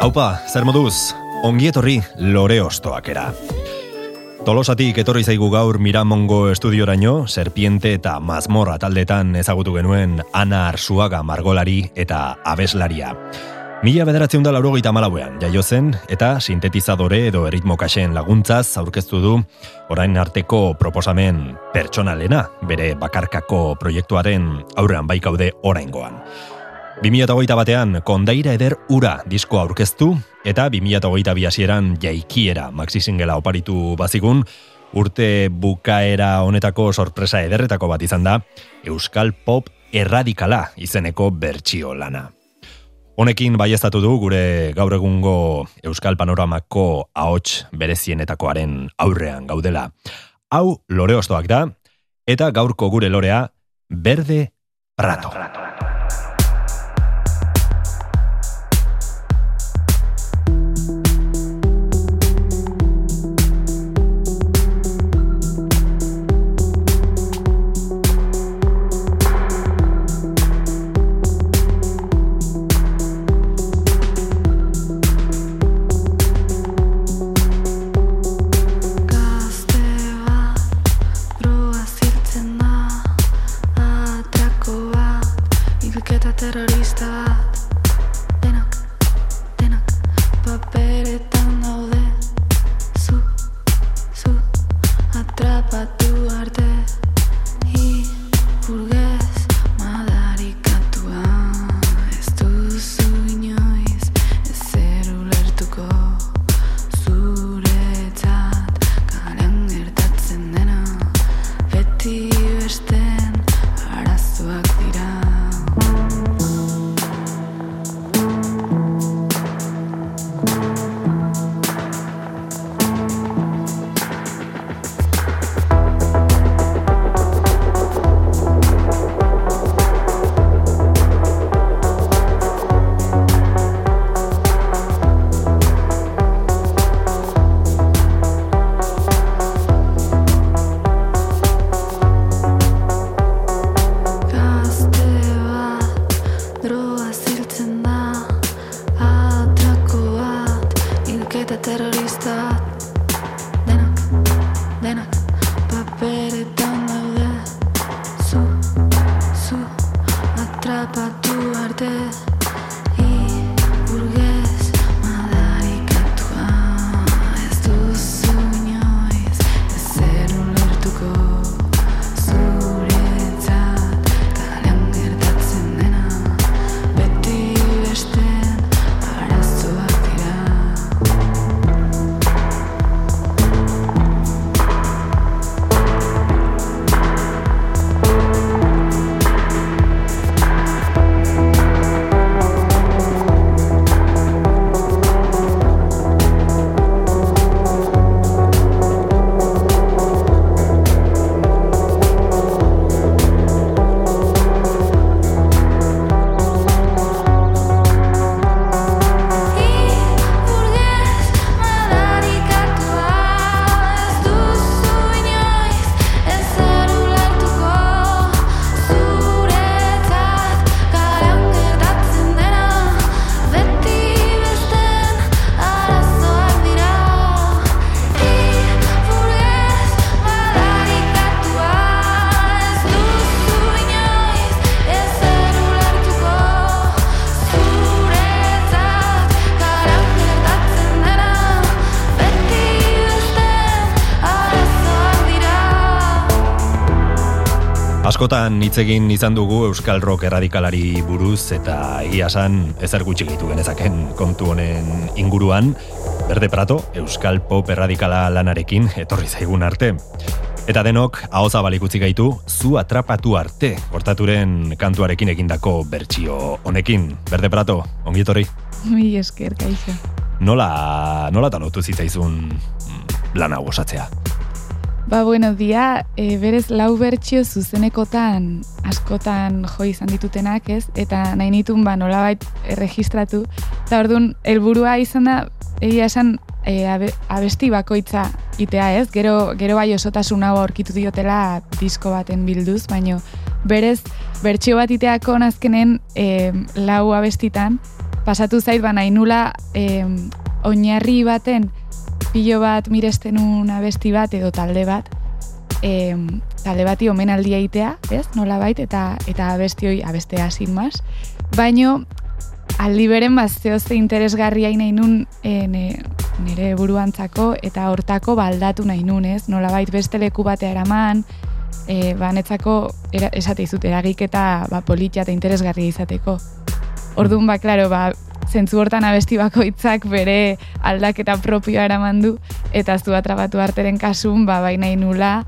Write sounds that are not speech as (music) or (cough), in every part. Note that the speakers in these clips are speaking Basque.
Haupa, zer moduz, ongi etorri lore ostoak era. Tolosatik etorri zaigu gaur Miramongo estudioraino, serpiente eta mazmorra taldetan ezagutu genuen Ana Arsuaga margolari eta abeslaria. Mila bederatzen da laurogeita malauean, jaio zen, eta sintetizadore edo erritmo kaxen laguntzaz aurkeztu du orain arteko proposamen pertsonalena, bere bakarkako proiektuaren aurrean baikaude oraingoan. 2008 batean, kondaira eder ura disko aurkeztu, eta 2008 biasieran jaikiera maxi singela oparitu bazigun, urte bukaera honetako sorpresa ederretako bat izan da, Euskal Pop erradikala izeneko bertsio lana. Honekin baiestatu du gure gaur egungo Euskal Panoramako ahots berezienetakoaren aurrean gaudela. Hau lore da, eta gaurko gure lorea, Berde Prato. Prato. Askotan hitz egin izan dugu Euskal Rock erradikalari buruz eta egia san ezer gutxi gehitu genezaken kontu honen inguruan Berde Prato Euskal Pop erradikala lanarekin etorri zaigun arte. Eta denok ahoza balikutzi gaitu zu atrapatu arte kortaturen kantuarekin egindako bertsio honekin. Berde Prato, ongi etorri. Mi esker, kaixo. Nola, nola talotu zitzaizun lan hau osatzea? Ba, bueno, dia, e, berez lau bertxio zuzenekotan askotan jo izan ditutenak, ez? Eta nahi nitun, ba, nolabait erregistratu. Eta orduan, helburua izan da, egia esan, e, abesti bakoitza itea, ez? Gero, gero bai osotasun hau aurkitu diotela disko baten bilduz, baino berez, bertxio bat iteako nazkenen e, lau abestitan, pasatu zait, ba, nahi nula e, oinarri baten pilo bat miresten abesti bat edo talde bat, e, talde bati omenaldia itea, ez, nola bait, eta, eta abesti hoi abestea sin mas. Baino, aldi beren bat zehoze interesgarria nahi nun e, nire buruantzako eta hortako baldatu nahi nun, ez, nola bait beste leku batea eraman, e, ba, netzako era, esate izut eragik eta ba, politia eta interesgarria izateko. Orduan, ba, klaro, ba, zentzu hortan abesti bakoitzak bere aldaketa propioa eraman du eta zu atrabatu arteren kasun ba baina inula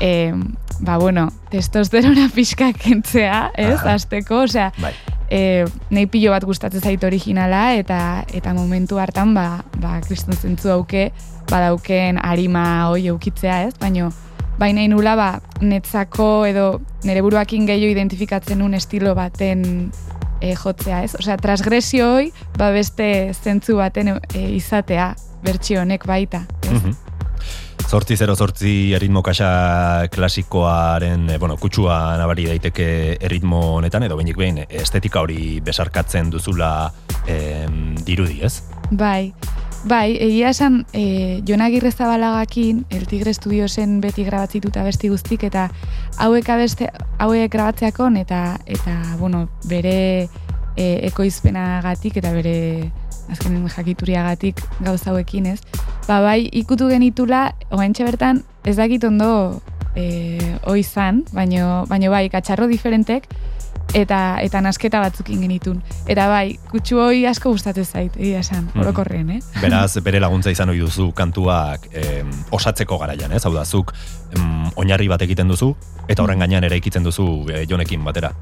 e, ba bueno testosterona pixka kentzea ez Aha. azteko osea bai. e, nahi pilo bat gustatzen zait originala eta eta momentu hartan ba, ba kriston zentzu hauke badauken arima hoi eukitzea ez baino baina inula ba netzako edo nere buruakin gehiago identifikatzen un estilo baten e, jotzea, ez? Osea, transgresio hoi, ba beste zentzu baten e, izatea, bertsio honek baita, ez? Mm Zortzi zero zortzi erritmo kaxa klasikoaren, e, bueno, kutsua nabari daiteke erritmo honetan, edo behinik behin estetika hori besarkatzen duzula e, dirudi, ez? Bai, Bai, egia esan, e, Jon Agirre Zabalagakin, El Tigre Studiosen beti grabatzituta besti guztik, eta hauek, abeste, hauek grabatzeakon, eta, eta bueno, bere e, ekoizpena gatik, eta bere azkenen jakituriagatik gauza hauekin ez. Ba, bai, ikutu genitula, oaintxe bertan, ez dakit ondo e, oizan, baino, baino bai, katxarro diferentek, eta eta nasketa batzukin genitun. Eta bai, kutsu hoi asko gustatzen zait, egia esan, mm. orokorren, eh? (laughs) Beraz, bere laguntza izan ohi duzu kantuak em, osatzeko garaian, ez? Hau da, zuk em, oinarri bat egiten duzu, eta horren mm. gainean ere ikitzen duzu e, jonekin batera.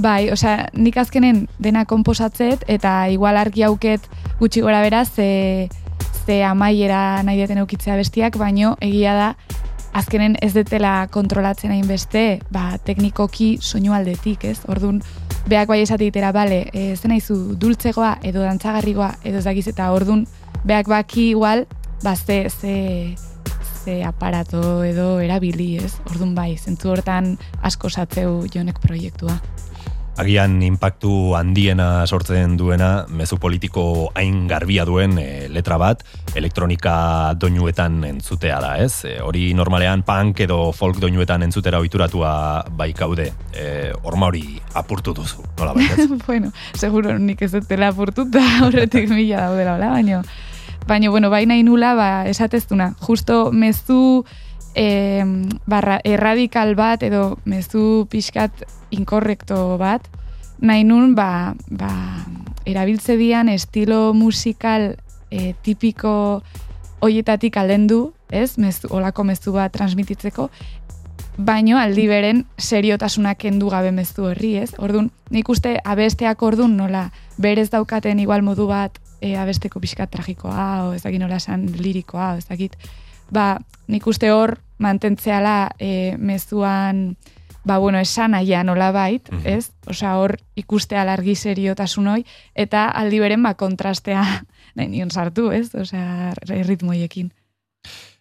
Bai, osea, nik azkenen dena komposatzet, eta igual argi hauket gutxi gora beraz, ze, ze amaiera nahi deten eukitzea bestiak, baino egia da, azkenen ez detela kontrolatzen hain beste, ba, teknikoki soinu aldetik, ez? Orduan, beak bai esatitera, bale, e, zen aizu dultzegoa edo dantzagarrigoa edo zagiz eta orduan, beak baki igual, ba, ze, ze, ze aparato edo erabili, ez? Orduan bai, zentzu hortan asko satzeu jonek proiektua agian inpaktu handiena sortzen duena mezu politiko hain garbia duen e, letra bat elektronika doinuetan entzutea da, ez? E, hori normalean punk edo folk doinuetan entzutera ohituratua bai kaude. E, horma hori apurtu duzu, nola bai, (laughs) bueno, seguro nik ez dutela apurtu da horretik (laughs) mila daudela, hola, baino baino, bueno, baina inula, ba, esateztuna, justo mezu e, barra, erradikal bat edo mezu pixkat inkorrekto bat, nahi nun, ba, ba, erabiltze dian estilo musikal e, tipiko hoietatik aldendu, ez, mezu, olako mezu bat transmititzeko, baino aldi beren seriotasunak kendu gabe mezu horri, ez? Ordun, nik uste abesteak ordun nola berez daukaten igual modu bat e, abesteko pixka tragikoa, o ez dakit nola esan lirikoa, o ez dakit, ba, nik uste hor mantentzeala e, mezuan ba, bueno, esan aia nola bait, mm ez? Osa, hor ikuste alargi seriotasun hoi, eta aldi beren, ba, kontrastea (laughs) nahi nion sartu, ez? Osa, ritmoiekin.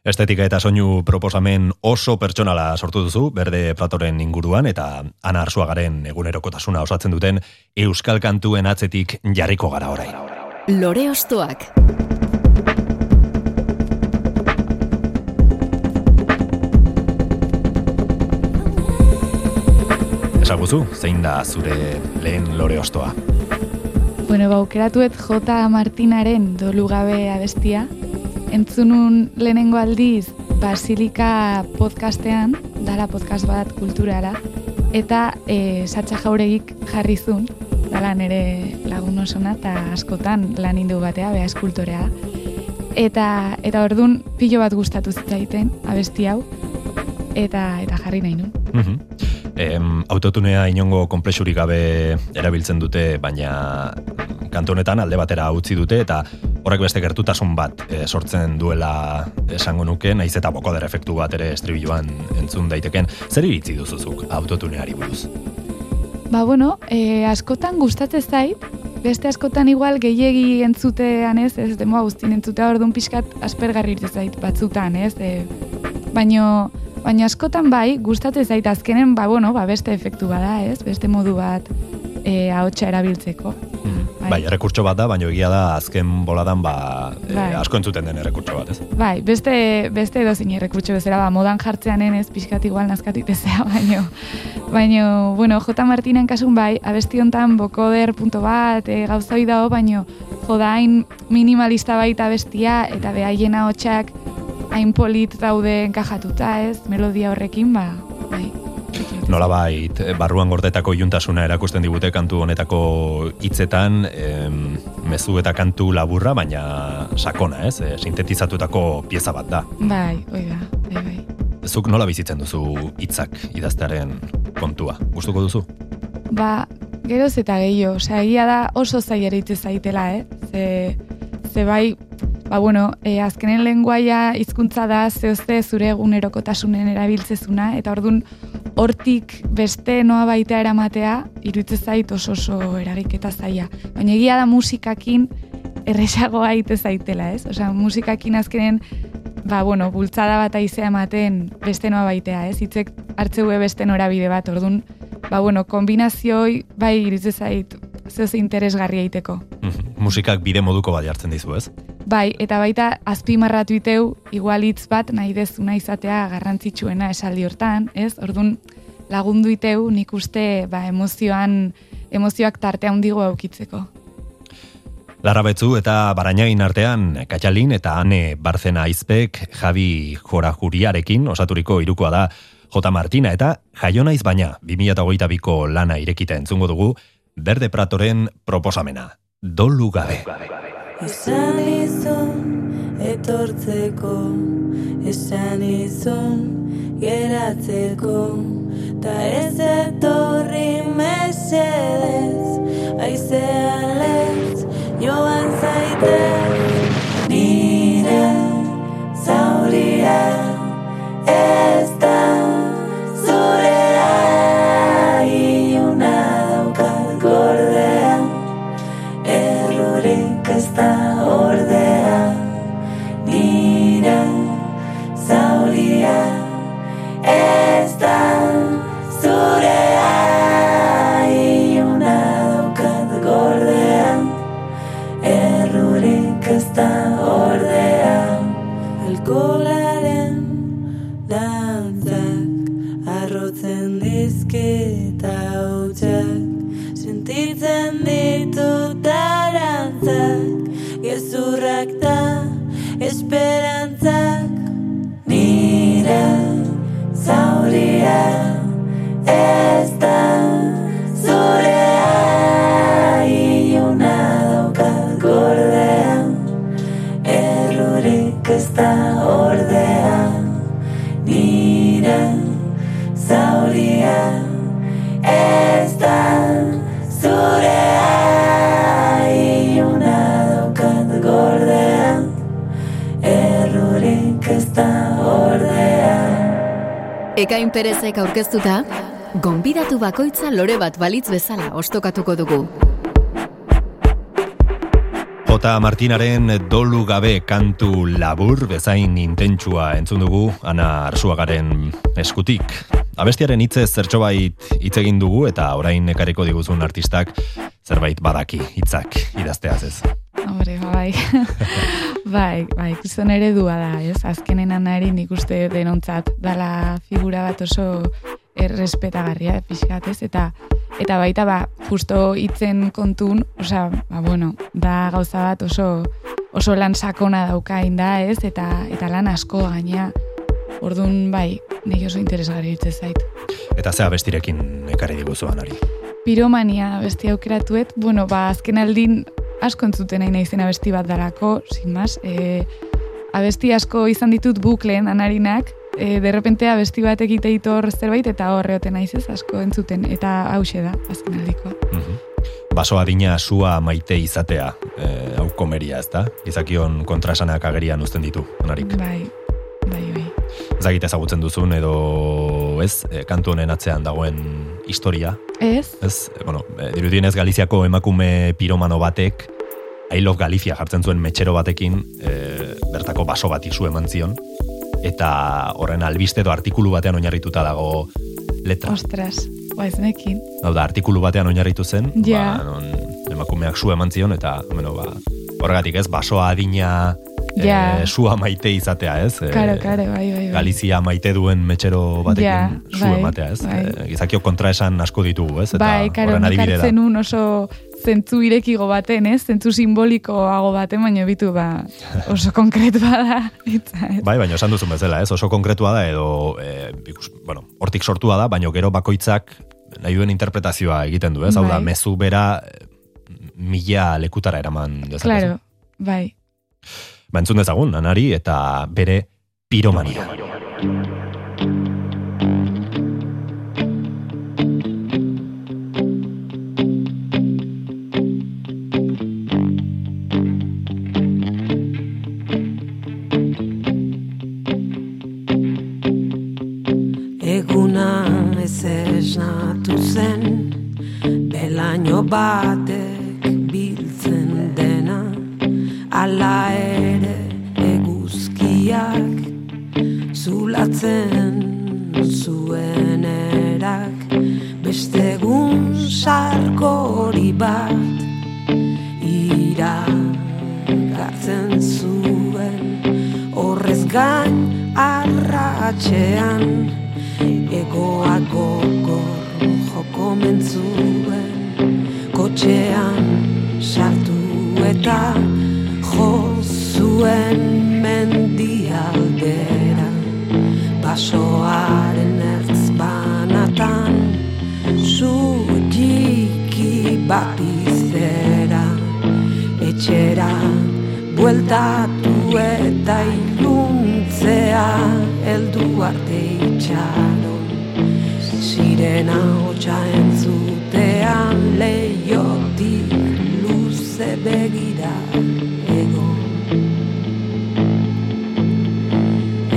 Estetika eta soinu proposamen oso pertsonala sortu duzu, berde platoren inguruan, eta ana arzuagaren egunerokotasuna osatzen duten euskal kantuen atzetik jarriko gara orain. Lore ostoak. Ezaguzu, zein da zure lehen lore ostoa? Bueno, baukeratuet J. Martinaren dolu gabe abestia. Entzunun lehenengo aldiz Basilika podcastean, dala podcast bat kulturala, eta e, satxa jauregik jarrizun, dala nere lagun osona, eta askotan lan indu batea, beha eskultorea. Eta, eta ordun pilo bat gustatu zitzaiten abesti hau, eta eta jarri nahi nun. Mm autotunea inongo komplexurik gabe erabiltzen dute, baina kantu honetan alde batera utzi dute eta horrek beste gertutasun bat e, sortzen duela esango nuke, naiz eta bokoder efektu bat ere estribiluan entzun daiteken. Zer iritzi duzuzuk autotuneari buruz? Ba, bueno, e, askotan gustatzen zait, beste askotan igual gehiegi entzutean ez, ez demo guztien entzutea orduan pixkat aspergarri zait batzutan, ez, e, baino, baino askotan bai, gustatzen zait azkenen, ba, bueno, ba, beste efektu bada, ez, beste modu bat e, ahotsa erabiltzeko. Bai, errekurtso bat da, baina egia da azken boladan ba, e, Bai. asko entzuten den errekurtso bat, ez? Bai, beste, beste edo zin errekurtso bezala, ba, modan jartzeanen ez pixkat igual nazkatitezea, (laughs) baino, baino, bueno, J. Martinen kasun bai, abesti hontan bokoder punto bat, e, gauza hori dago, baino, jodain minimalista baita bestia, eta behaien ahotsak hain polit daude enkajatuta, ez, melodia horrekin, ba, bai. Nolabait, eh, barruan gordetako iuntasuna erakusten digute kantu honetako hitzetan, em, mezu eta kantu laburra, baina sakona, ez? E, sintetizatutako pieza bat da. Bai, oi da, bai, bai. Zuk nola bizitzen duzu hitzak idaztearen kontua? Gustuko duzu? Ba, geroz eta gehiago, osea, egia da oso zaila eritze zaitela, eh? Ze, ze bai, ba, bueno, e, azkenen lenguaia hizkuntza da zehozte zure egunerokotasunen erabiltzezuna, eta ordun hortik beste noa baita eramatea, iruditze zait oso oso eragiketa zaila. Baina egia da musikakin erresagoa aite zaitela, ez? Osea, musikakin azkenen ba, bueno, bultzada bat aizea ematen beste noa baitea, ez? Hitzek hartzeue beste norabide bat, ordun ba, bueno, kombinazioi bai iritze zait zehoz interesgarria iteko. Mhm. Musikak bide moduko bat jartzen dizu, ez? Bai, eta baita azpimarratu iteu igual hitz bat nahi dezuna izatea garrantzitsuena esaldi hortan, ez? Ordun lagundu iteu nik uste ba, emozioan emozioak tarte handigo aukitzeko. Larrabetzu eta Barainain artean Katxalin eta Ane Barzena Aizpek Javi Jorajuriarekin osaturiko irukoa da J. Martina eta Jaiona baina 2008ko lana irekita entzungo dugu Berde Pratoren proposamena. Dolu gabe. Esan izun etortzeko, esan izun geratzeko, ta ez etorri mesedez, aizea lez, joan zaitez, nire zauria ez da zurea, ordea. Nire zauria ez da zauria ez da zurea iluna daukat gordean errurik ez da Ekain Perezek aurkeztuta, gonbidatu bakoitza lore bat balitz bezala ostokatuko dugu. J. Martinaren dolu gabe kantu labur bezain intentsua entzun dugu Ana Arsuagaren eskutik. Abestiaren hitzez zertxobait hitz egin dugu eta orain ekarriko diguzun artistak zerbait badaki hitzak idazteaz ez. Hombre, ba, bai. (laughs) bai, bai, gizon eredua da, ez? Azkenen anari nik uste denontzat dala figura bat oso errespetagarria, pixkat, ez? Eta, eta baita, ba, justo hitzen kontun, osea, ba, bueno, da gauza bat oso, oso lan sakona daukain da, ez? Eta, eta lan asko gaina, Orduan, bai, nire oso interesgarri hitz zait. Eta zea bestirekin ekarri diguzu anari. Piromania besti aukeratuet, bueno, ba, azken aldin asko entzuten nahi naizen abesti bat dalako, sin mas, e, abesti asko izan ditut bukleen anarinak, e, derrepente abesti bat egite ditor zerbait eta horre oten naiz ez asko entzuten, eta hause da, azken aldiko. Mhm. baso adina sua maite izatea, e, hau komeria ez da? Izakion kontrasanak agerian uzten ditu, onarik. Bai, bai, bai. Ezagite ezagutzen duzun edo ez, e, kantu honen atzean dagoen historia, Ez? ez? Bueno, e, dirudienez Galiziako emakume piromano batek, I love Galizia jartzen zuen metxero batekin, e, bertako baso bat izu eman zion, eta horren albiste edo artikulu batean oinarrituta dago letra. Ostras, ba ez nekin. Hau da, artikulu batean oinarritu zen, Ja. ba, non emakumeak su eman zion, eta, bueno, ba, horregatik ez, basoa adina Ja. e, sua maite izatea, ez? Karo, karo, bai, bai, bai. Galizia maite duen metxero batekin Ja, su bai, ematea, ez? bai. E, gizakio kontraesan asko ditugu, ez? Eta bai, karo, hartzen un oso zentzu irekigo baten, ez? Zentzu simbolikoago baten, baina bitu, ba, oso konkretua da. (laughs) Bai, baina esan duzun bezala, ez? Oso konkretua da edo e, ikus, bueno, hortik sortua da, baina gero bakoitzak nahi duen interpretazioa egiten du, ez? Hau da, Bai. mezu bera e, mila lekutara eraman dezakezu. Claro, bai. Ba, entzun dezagun, anari eta bere piromania. Eguna ez esnatu zen Belaino batek gain arratxean Egoak gogor joko mentzuen. Kotxean sartu eta jo zuen mendialdera. Basoaren ertz banatan Zutiki bat izera Etxera bueltatu eta iluntzea Eldu arte itxaron Sirena hotxa entzutean Leiotik luze begira egon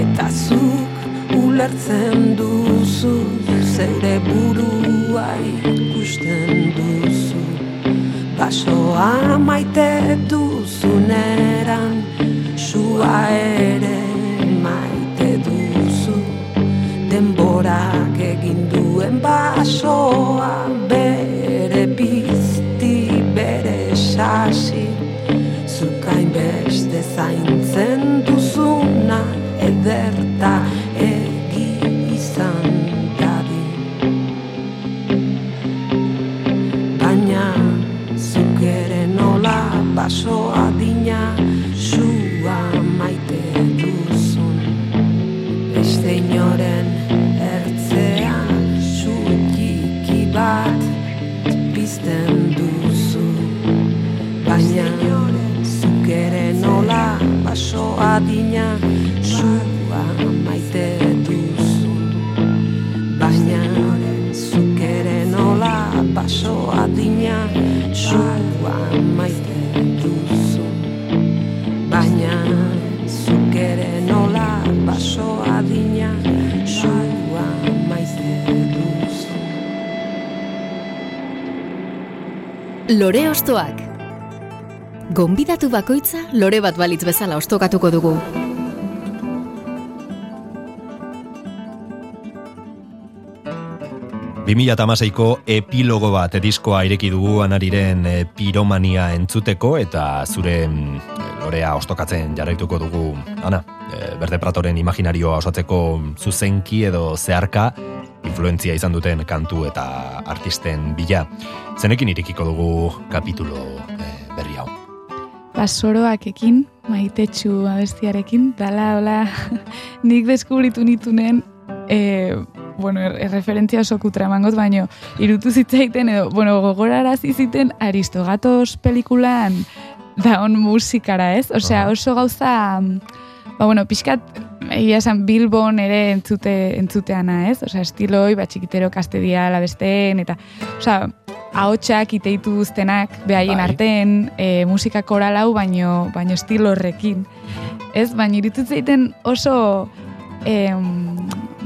Eta zuk ulertzen duzu Zeure burua ikusten duzu. Basoa maite duzuneran Sua ere basoa Bere pizti, bere sasi. Zukain beste zaintzen duzuna Ederta Lore Ostoak. Gonbidatu bakoitza lore bat balitz bezala ostokatuko dugu. Bi mila ko epilogo bat diskoa ireki dugu anariren e, piromania entzuteko eta zure mm, lorea ostokatzen jarraituko dugu ana, e, berde pratoren imaginarioa osatzeko zuzenki edo zeharka influentzia izan duten kantu eta artisten bila. Zenekin irekiko dugu kapitulo e, berri hau. Basoroakekin, maitetxu abestiarekin, dala, hola, (laughs) nik deskubritu nitunen, e, bueno, er, erreferentzia oso kutra emangot, baino, irutu zitzaiten, edo, bueno, gogorarazi ziten Aristogatos pelikulan daon musikara, ez? Osea, oso gauza, ba, bueno, pixkat, egia esan Bilbon ere entzute, entzuteana, ez? Osea, estiloi, ba, txikitero kastedia labesteen, eta, osea, ahotsak iteitu duztenak, behaien Bai. artean, e, musika koralau, baino, baino estilo horrekin. Ez, baina iritut zeiten oso, em,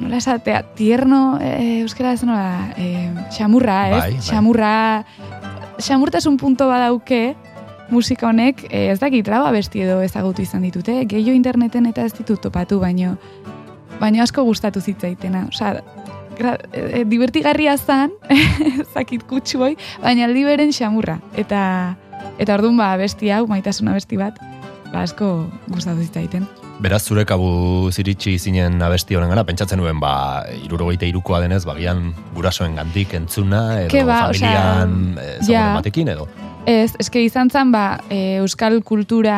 nola esatea, tierno, e, euskara ez nola, e, xamurra, ez? Bai, bai. Xamurra, xamurtasun punto badauke, musika honek, e, ez dakit, lau abesti edo ezagutu izan ditute, gehiago interneten eta ez ditut topatu, baino, baino asko gustatu zitzaitena. Osea, gra, e, e, divertigarria zan, (laughs) zakit kutsu hoi, baina aldi beren xamurra. Eta, eta orduan ba, abesti hau, maitasun abesti bat, ba, asko gustatu zitzaiten. Beraz, zure kabu ziritsi zinen abesti honen gara, pentsatzen nuen, ba, irurogeita irukoa denez, bagian gurasoen gandik entzuna, edo Ke ba, familian osea, ezagunen ja. edo. Ez, eske izan zen, ba, e, euskal kultura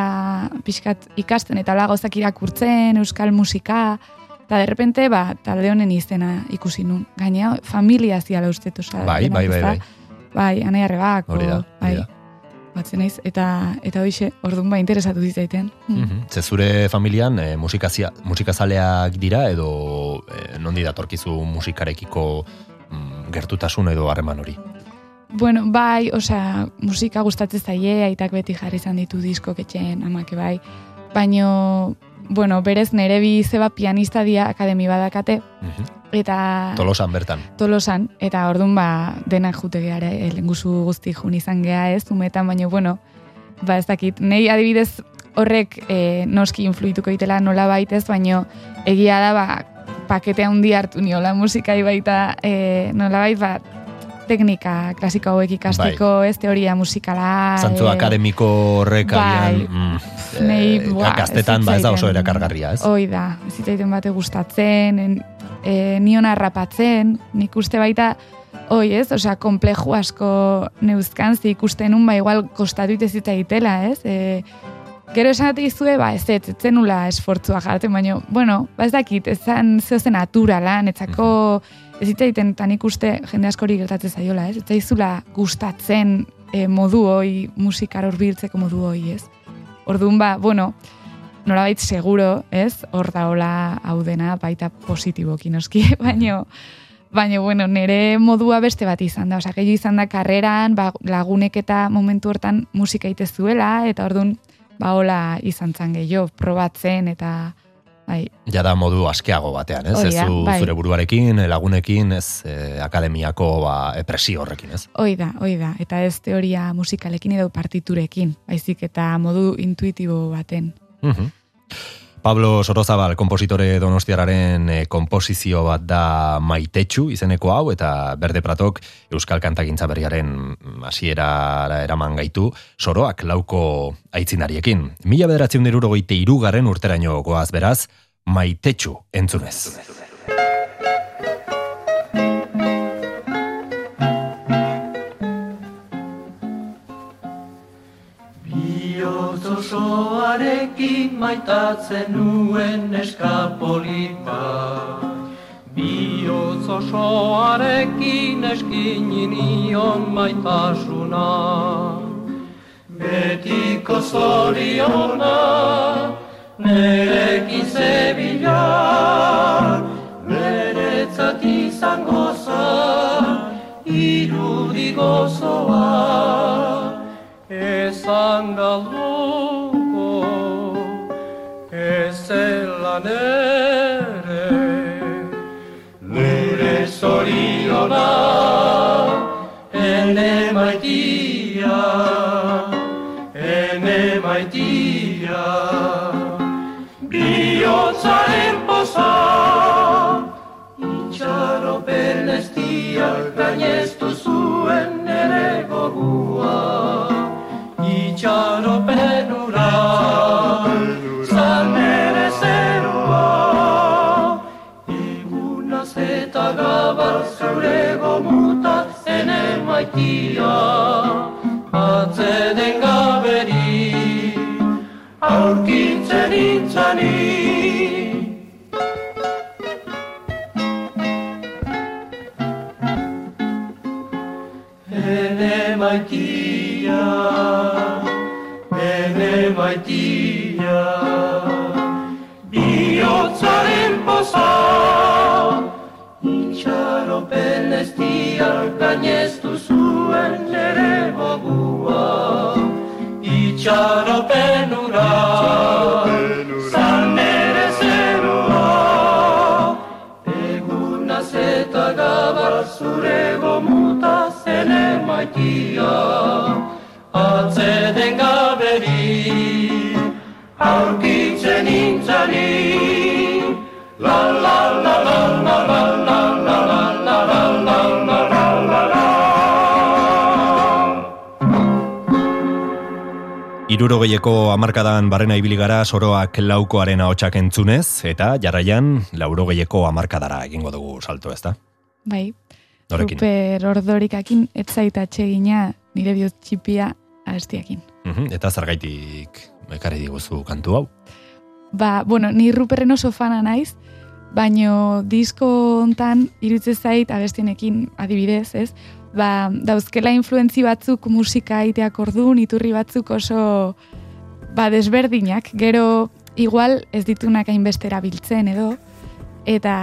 pixkat ikasten eta hola gauzak irakurtzen, euskal musika, eta derrepente, ba, talde honen izena ikusi nun. Gaina, familia ziala uste, osea, Bai, bai, bai, bai. Bai, anai arrebako, da, bai, batzen naiz, eta, eta hoxe, orduan ba, interesatu zitzaiten. Mm. Mhm. Ze zure familian e, musikazia, musikazaleak dira edo e, nondi datorkizu musikarekiko mm, gertutasun edo harreman hori. Bueno, bai, osea, musika gustatzen zaie, aitak beti jarri izan ditu diskok etxeen, amake bai. Baino, bueno, berez nere bi zeba pianista dia akademi badakate, Mhm. eta Tolosan bertan. tolosan, eta orduan ba, denak jute geara, eh, lenguzu guzti jun izan gea ez, umetan, baino, bueno, ba ez dakit, nei adibidez horrek eh, noski influituko itela nola baitez, baino egia da, ba, pakete handi hartu niola musikai baita, eh, nola bait, ba, teknika klasiko hauek ikasteko, ez teoria musikala. Zantzu eh, akademiko horrek bai. mm, Nei, eh, buah, gaztetan ba ez da oso erakargarria, ez? Hoi da, ez bate gustatzen, en, e, nion harrapatzen, nik uste baita, hoi ez, osea, kompleju asko neuzkan, ze ikusten un, ba, igual kostatu ite zitzaitela, ez? E, gero esan izue, ba, ez ez, zenula esfortzua jartzen, baina, bueno, ba ez dakit, ez zan zehozen naturala, netzako, ez zitzaiten, eta nik uste jende askori gertatzen zaiola, ez? Ez zaizula gustatzen e, modu hoi, musikar horbiltzeko modu hoi, ez? Orduan ba, bueno, nolabait seguro, ez? Hor daola hau dena baita positiboki noski, (laughs) baino baina bueno, nire modua beste bat izan da, osea, gehiago izan da karreran, ba, lagunek eta momentu hortan musika ite zuela eta orduan ba hola izan zan gehiago, probatzen eta bai, Ja da modu askeago batean, ez? Hori Ez bai. zure buruarekin, lagunekin, ez eh, akademiako ba, e, presio horrekin, ez? hoi da, hoi da, eta ez teoria musikalekin edo partiturekin, baizik eta modu intuitibo baten. Mhm. Pablo Sorozabal, kompositore donostiararen eh, komposizio bat da maitetxu izeneko hau, eta Berde Pratok Euskal Kantagintza berriaren mm, hasierara eraman gaitu, soroak lauko aitzinariekin. Mila bederatzen dirurogeite irugarren urteraino goaz beraz, maitetxu entzunez. Bihotz osoarekin maitatzen nuen eskapolit bat. Bihotz osoarekin eskini nion maitasuna. Betiko zoriona, nerekin zebila, beretzat izango zan, irudi gozoa. Esan galduko ez zela nere. Nure zoriona ene maitia ene maitia. Biotzaren poza Itxaropen estiak gainestu zuen nere gogua. Itxaropen maitia Atzeden gaberi Aurkitzen intzani Ene maitia, orain ez duzuen nere modua Itxaropen ura Zan nere zerua Egunaz eta gabar zure gomuta zene maitia Atzeden gaberi Aurkitzen intzari La Irurogeieko hamarkadan barrena ibili gara soroak laukoaren ahotsak entzunez, eta jarraian laurogeieko hamarkadara egingo dugu salto ezta? Bai, Norekin? Ruper ordorikakin etzait atsegina nire bihotz txipia abestiakin. Mhm, Eta zergaitik ekarri diguzu kantu hau. Ba, bueno, ni Ruperren oso fana naiz, baino disko hontan irutze zait abestienekin adibidez, ez? Ba, dauzkela influentzi batzuk musika egiteak ordun, iturri batzuk oso ba, desberdinak, gero igual ez ditunak hainbeste erabiltzen edo, eta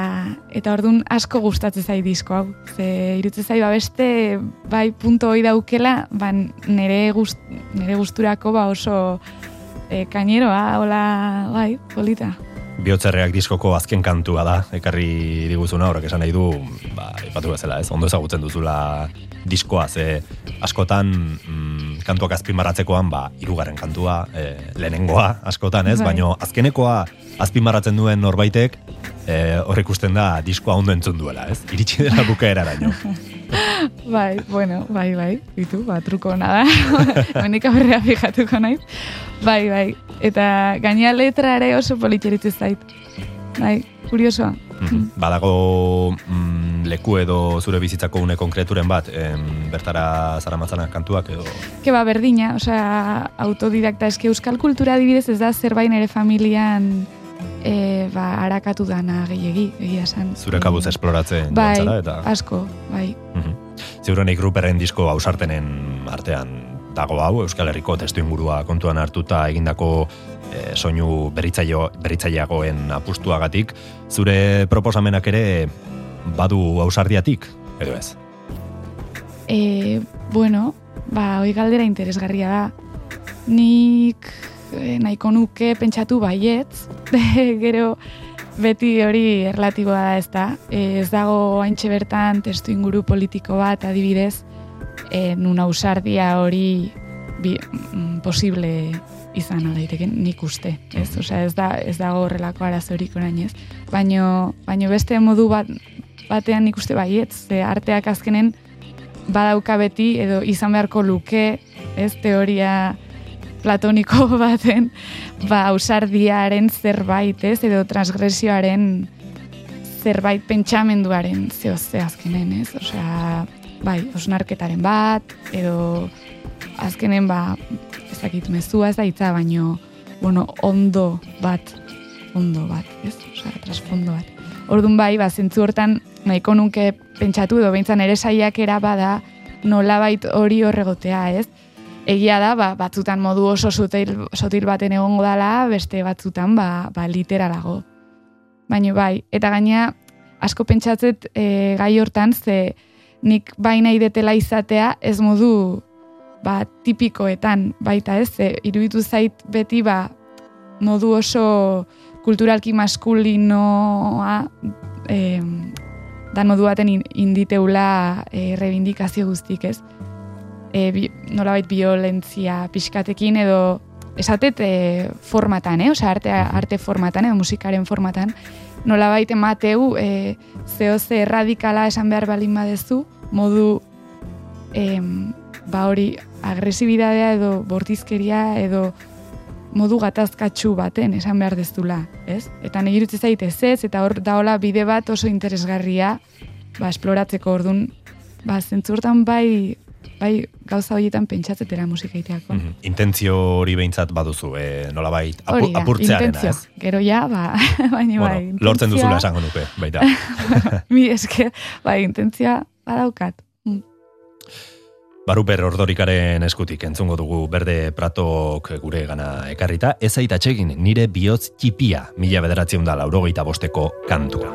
eta ordun asko gustatzen zait disko hau. Ze irutze zait ba beste bai punto hoi daukela, ba nere gust, nere gusturako ba oso e, kaineroa, hola, bai, polita. Biotzerreak diskoko azken kantua da, ekarri diguzuna, horrek esan nahi du, ba, ipatu bezala, ez? Ondo ezagutzen duzula diskoa, ze askotan mm, kantuak azpimarratzekoan, ba, irugarren kantua, e, lehenengoa askotan, ez? Bai. Baino azkenekoa azpimarratzen duen norbaitek, e, hor ikusten da diskoa ondo entzun duela, ez? Iritsi dela bukaeraraino. (laughs) (laughs) Bai, bueno, bai, bai, ditu, ba, truko ona da. (laughs) Hemendik aurrera fijatuko naiz. Bai, bai, eta gainea letra ere oso politxeritze zait. Bai, kuriosoa. Mhm. Badago mm, leku edo zure bizitzako une konkreturen bat, em, bertara zaramatzanak kantuak edo... Ke ba, berdina, osea, autodidakta, eske euskal kultura adibidez ez da zerbait nere familian e, ba, harakatu dana gehiegi, egia esan. Zure kabuz esploratzen Bai, joan zara, eta... asko, bai. Mhm. Ziurrenik Ruperren disko ausartenen artean dago hau, Euskal Herriko testu ingurua kontuan hartuta egindako e, soinu beritzaio, beritzaileagoen apustuagatik, zure proposamenak ere badu ausardiatik, edo ez? E, bueno, ba, hoi galdera interesgarria da. Nik nahiko nuke pentsatu baietz, (laughs) gero beti hori erlatiboa da ez da. E, ez dago haintxe bertan testu inguru politiko bat adibidez, e, nun ausardia hori bi, mm, posible izan daiteke nik uste, ez? Osea, ez da ez dago horrelako arazorik orain, ez? Baino baino beste modu bat batean nik uste baietz, ze arteak azkenen badauka beti edo izan beharko luke, ez teoria platoniko (laughs) baten, ba ausardiaren zerbait, ez, edo transgresioaren zerbait pentsamenduaren zeo ze azkenen, ez? Osea, bai, osnarketaren bat, edo azkenen ba, ez dakit mezua ez da hitza, baino, bueno, ondo bat, ondo bat, ez? Osea, trasfondo bat. Orduan bai, ba, zentzu hortan nahiko nuke pentsatu edo behintzan ere saiakera bada nolabait hori horregotea, ez? Egia da, ba, batzutan modu oso sotil, sotil baten egongo dala, beste batzutan ba, ba literalago. Baina bai, eta gaina asko pentsatzet e, gai hortan, ze nik bai nahi detela izatea ez modu ba, tipikoetan baita ez, ze iruditu zait beti ba, modu oso kulturalki maskulinoa e, dan modu baten in- inditeula e, rebindikazio guztik ez. E, bi, nolabait violentzia pixkatekin edo esatet e, formatan, eh? Osea, arte, arte formatan edo musikaren formatan, nolabait emateu e, zeo ze erradikala esan behar balin badezu, modu em, ba hori agresibidadea edo bortizkeria edo modu gatazkatsu baten esan behar dezula, ez? Eta nahi irutzen zait ez ez, eta hor daola bide bat oso interesgarria ba, esploratzeko ordun ba, zentzurtan bai bai gauza horietan pentsatzetera musika iteako. Mhm. Intentzio hori behintzat baduzu, e, nolabait apu, intentzio. ez? Gero ja, ba, (laughs) baina Bueno, bai. lortzen intentzioa- duzula esango nuke, baita. (laughs) Mi eske, bai, intentzia badaukat. Mm. Baruper ordorikaren eskutik entzungo dugu berde pratok gure gana ekarrita, ez aita txegin nire bihotz txipia mila bederatzen da laurogeita bosteko kantua.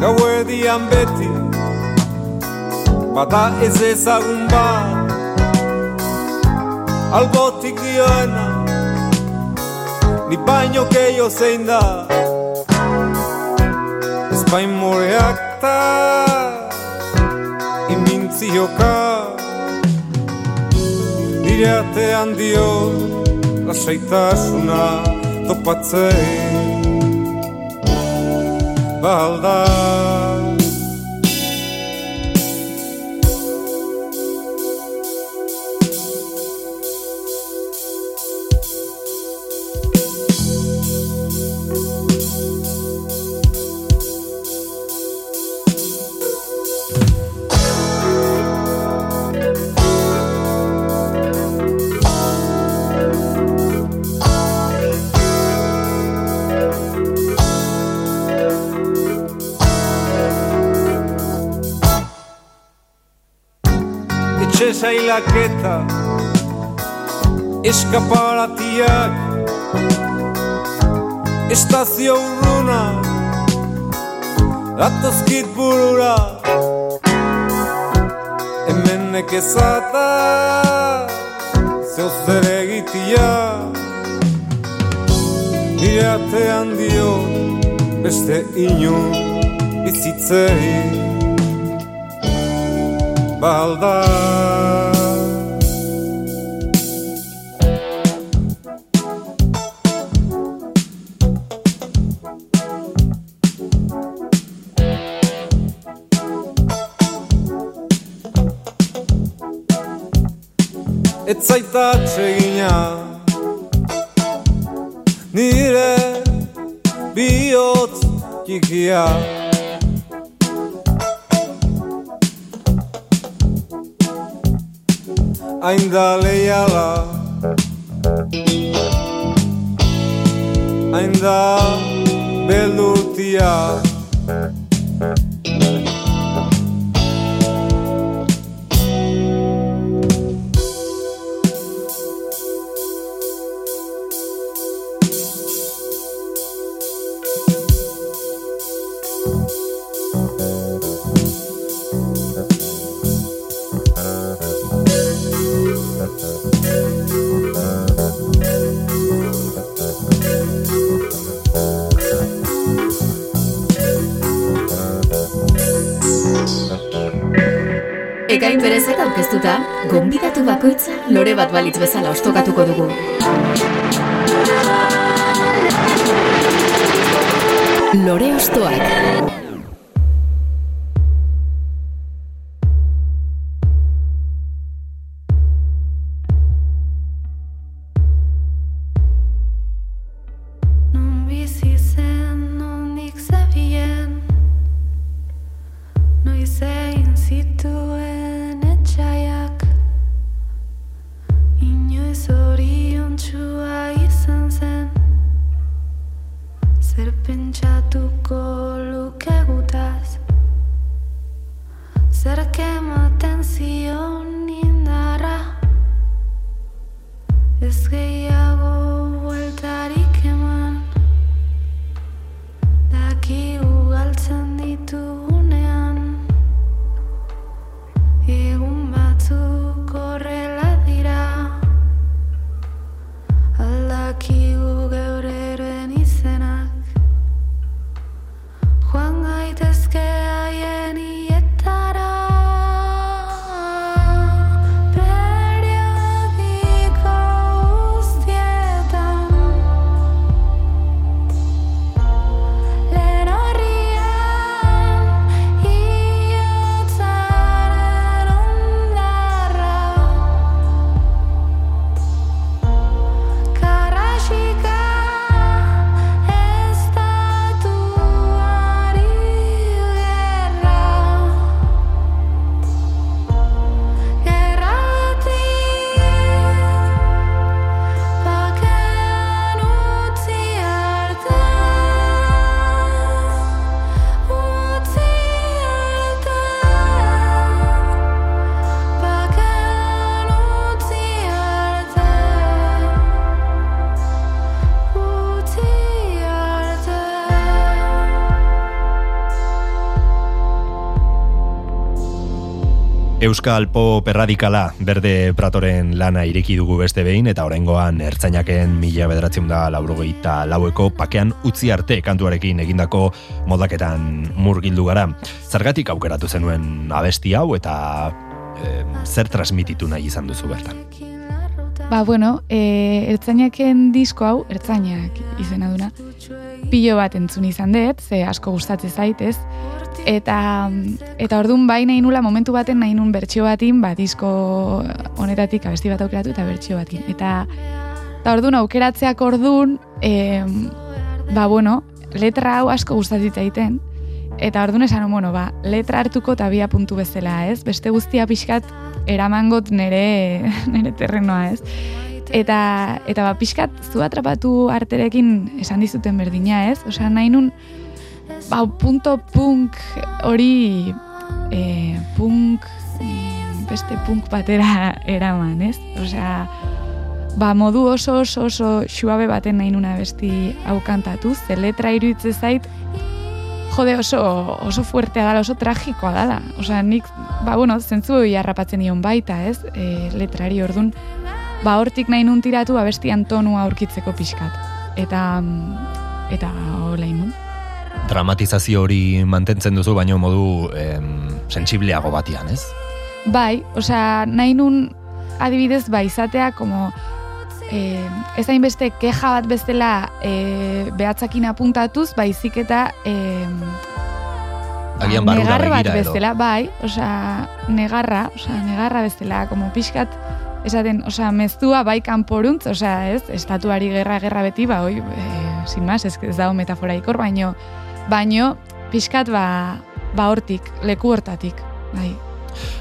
Gauedian beti Bata ez ezagun bat Albotik dioena Ni baino keio zein da Espain moreak ta Imintzioka Nire atean dio Lasaitasuna topatzen balda Etxe zailaketa Eskaparatiak Estazio urruna Atozkit burura Hemen nekezata Zeu zer egitia Nire atean dio Beste inun bizitzei balda Ez zaita atsegina Nire bihotz txikia. Ainda leiala. Ainda beldurtia. Ekain bakoitza lore bat balitz bezala ostokatuko dugu. Lore ostoak. Euskal Pop erradikala berde pratoren lana ireki dugu beste behin eta oraingoan ertzainaken mila bederatzen da laurogeita laueko pakean utzi arte kantuarekin egindako modaketan murgildu gara. Zergatik aukeratu zenuen abesti hau eta eh, zer transmititu nahi izan duzu bertan? Ba, bueno, e, ertzainaken disko hau, ertzainak izena duna, pilo bat entzun izan dut, ze asko gustatzen zait, ez? Eta, eta orduan bai nahi nula momentu baten nahi nun bertsio batin, ba, disko honetatik abesti bat aukeratu eta bertsio batin. Eta, eta orduan aukeratzeak orduan, e, ba, bueno, letra hau asko gustatzen zaiten, Eta orduan esan, bueno, ba, letra hartuko eta bia puntu bezala, ez? Beste guztia pixkat eramangot nere, (laughs) nere terrenoa, ez? Eta, eta ba, pixkat zu atrapatu arterekin esan dizuten berdina, ez? Osea, nahi nun, ba, punto punk hori, e, punk, beste punk batera eraman, ez? Osea, ba, modu oso oso oso xuabe baten nahi nuna besti hau kantatu, ze letra iruditzen zait, jode oso, oso fuertea dala, oso tragikoa dala. Osea, nik, ba, bueno, zentzu harrapatzen nion baita, ez, e, letrari ordun ba, hortik nahi nun tiratu, abestian tonua aurkitzeko pixkat. Eta, eta hola inun. Dramatizazio hori mantentzen duzu, baino modu em, sentsibleago batian, ez? Bai, osea, nahi nun adibidez, ba, izatea, como, eh, ez hainbeste keja bat bezala eh, behatzakin apuntatuz, baizik eta eh, Agian negar bat bezala, bai, osea, negarra, osea, negarra bezala, como pixkat, esaten, osea, mezua bai kanporuntz, osea, ez, estatuari gerra gerra beti, ba, oi, e, sin más, ez, ez dago metafora ikor, baino, baino, pixkat, ba, ba hortik, leku hortatik, bai.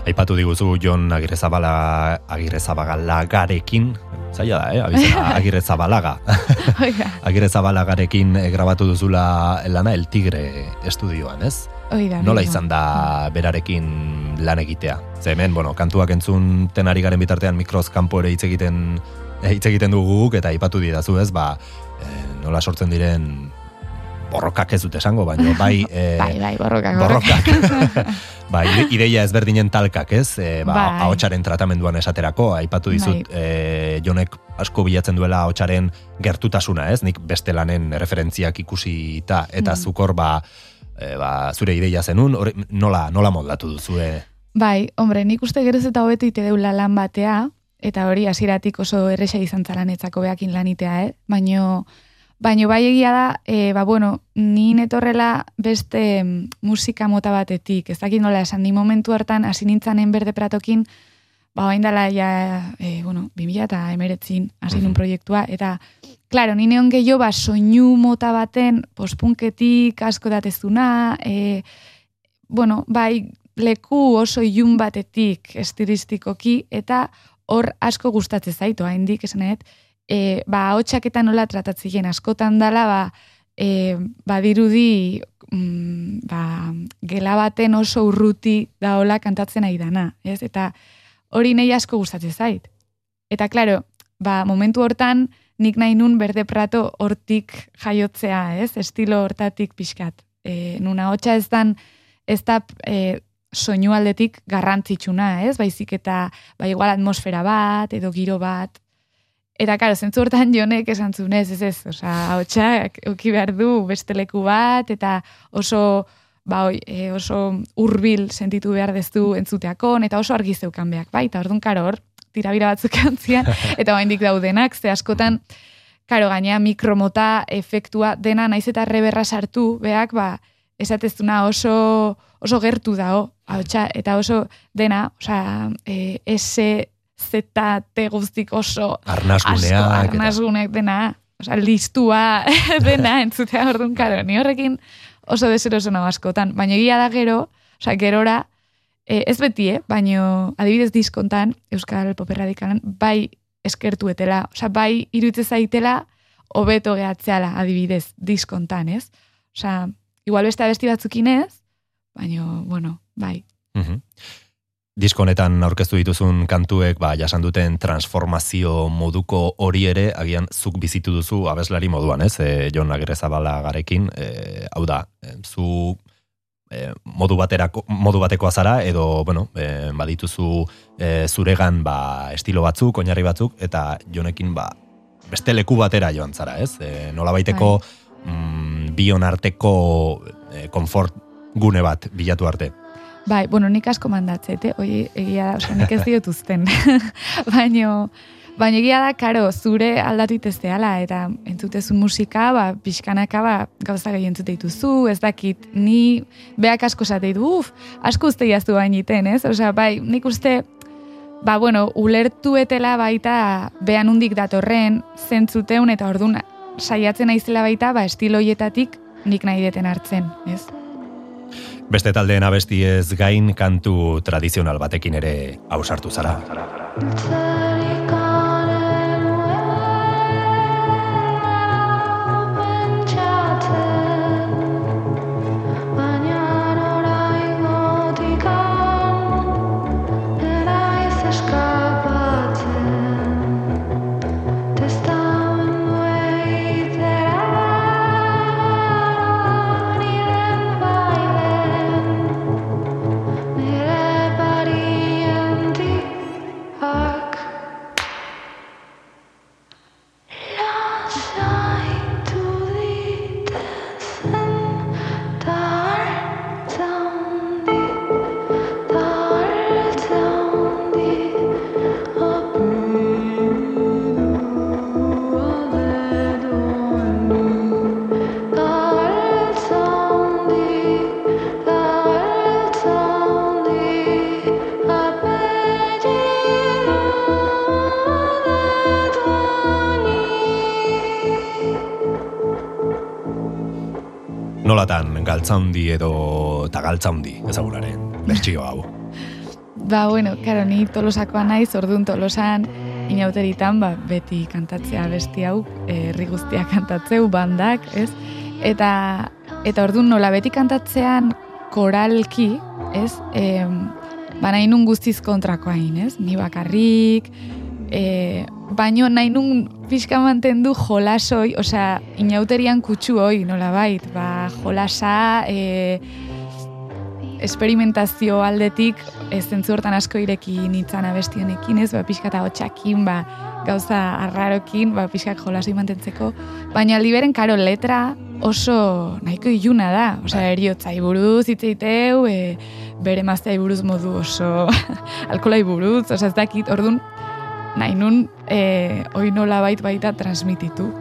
Aipatu diguzu Jon Agirrezabala Agirrezabalagarekin, zaila da, eh? Abizena, (laughs) Agirrezabalaga. (laughs) Oiga, Agirrezabalagarekin eh, grabatu duzula lana El Tigre estudioan, ez? oida. Nola izan da berarekin lan egitea? Ze hemen, bueno, kantuak entzun tenari garen bitartean mikroz kanpo ere hitz egiten eh, hitz egiten dugu eta aipatu didazu, ez? Ba, eh, nola sortzen diren borrokak ez dut esango, baina (laughs) bai, eh, Bai, bai, borrokak. borrokak. (laughs) ba, ide- ideia ezberdinen talkak, ez? E, ba, Bai. ahotsaren tratamenduan esaterako, aipatu dizut, e, jonek asko bilatzen duela ahotsaren gertutasuna, ez? Nik beste lanen referentziak ikusita eta Mm. zukor ba, e, ba, zure ideia zenun, hori, nola, nola moldatu duzu, e? Bai, hombre, nik uste geroz eta hobeto ite deula lan batea, eta hori hasieratik oso erresa izan zala netzako beakin lanitea, eh? Baino, baino bai egia da, e, ba, bueno, ni netorrela beste mm, musika mota batetik, ez dakit nola esan, ni momentu hartan hasi nintzanen berde pratokin, ba, hain dela, ja, e, bueno, 2000 eta emeretzin hasi nun proiektua, eta, klaro, ni neon gehiago, ba, soinu mota baten, pospunketik asko datezuna, e, bueno, bai, leku oso ilun batetik estilistikoki, eta hor asko gustatzen zaitu, haindik, esan nahi dut, e, ba, hotxak eta nola tratatzien askotan dala, ba, e, badirudi, mm, ba, gela baten oso urruti daola kantatzen ari dana, ez? Eta hori nahi asko gustatzen zait. Eta, klaro, ba, momentu hortan, nik nahi nun berde prato hortik jaiotzea, ez? Estilo hortatik pixkat. E, nuna hotxa ez dan, ez da e, soinu aldetik garrantzitsuna, ez? Baizik eta, ba, igual atmosfera bat, edo giro bat. Eta, karo, zentzu hortan (laughs) jonek esan zuen, ez, ez, ez, osea, hotxak uki behar du beste leku bat, eta oso, ba, oi, e, oso hurbil sentitu behar dezu entzuteakon, eta oso argi zeukan beak, bai, eta orduan, karo, hor, tirabira batzuk (laughs) antzian, eta oraindik daudenak, ze askotan, karo, gainea mikromota efektua dena naiz eta reberra sartu, beak, ba, esateztuna oso, oso gertu dao, ahotsa, eta oso dena, osea, e, S, Z, T guztik oso Arnasguneak. asko, eta- arnasgunek dena, osea, listua (laughs) dena entzutea orduan, karo, ni horrekin oso deseroso nago askotan, baina egia da gero, osea, gerora, e, ez beti, eh? baino adibidez diskontan, Euskal Pop Radikalan, bai eskertuetela, osea, bai iruditzen zaitela, hobeto gehatzeala adibidez diskontan, ez? Osea, igual beste abesti batzukin ez, baino, bueno, bai. Mhm. Disko honetan aurkeztu dituzun kantuek ba, jasan duten transformazio moduko hori ere agian zuk bizitu duzu abeslari moduan, ez? E, Jon Agirrezabala garekin, e, hau da, e, zu e, modu baterako modu batekoa zara edo bueno, e, badituzu e, zuregan ba, estilo batzuk, oinarri batzuk eta jonekin ba, beste leku batera joan zara, ez? E, nolabaiteko mm, bion arteko e, konfort gune bat bilatu arte. Bai, bueno, nik asko mandatzete, oi, egia da, osea, nik ez diot uzten. (laughs) Baino, baina egia da, karo, zure aldatu itezteala, eta entzutezun musika, ba, pixkanaka, ba, gauza gehi entzute dituzu, ez dakit, ni beak asko esate ditu, uf, asko uste jaztu bainiten, ez? Osea, bai, nik uste, ba, bueno, ulertuetela baita behan undik datorren zentzuteun, eta ordun saiatzen naizela baita, ba, estiloietatik nik nahi deten hartzen, ez? Beste taldeen abestiez gain kantu tradizional batekin ere ausartu zara. Nolatan galtza handi edo eta galtza handi ezaguraren bertsio hau. Ba, bueno, karo, ni tolosakoa naiz, orduan tolosan inauteritan, ba, beti kantatzea besti hau, herri guztia kantatzeu, bandak, ez? Eta, eta orduan nola beti kantatzean koralki, ez? E, ba, nahi nun guztiz kontrakoa ez? Ni bakarrik, e, baino nahi nun pixka mantendu jolasoi, osea, inauterian kutsu hoi, nola bait, ba, jolasa, e, esperimentazio aldetik ez zentzu hortan asko ireki nintzen abesti honekin, ez, ba, pixka eta hotxakin, ba, gauza arrarokin, ba, pixkak jolasi mantentzeko, baina liberen, karo, letra oso nahiko iluna da, osea, eriotzai buruz, itzeiteu, e, bere mazteai buruz modu oso (laughs) alkolai buruz, osea, ez dakit, orduan, nahi nun, e, oi nola bait baita transmititu.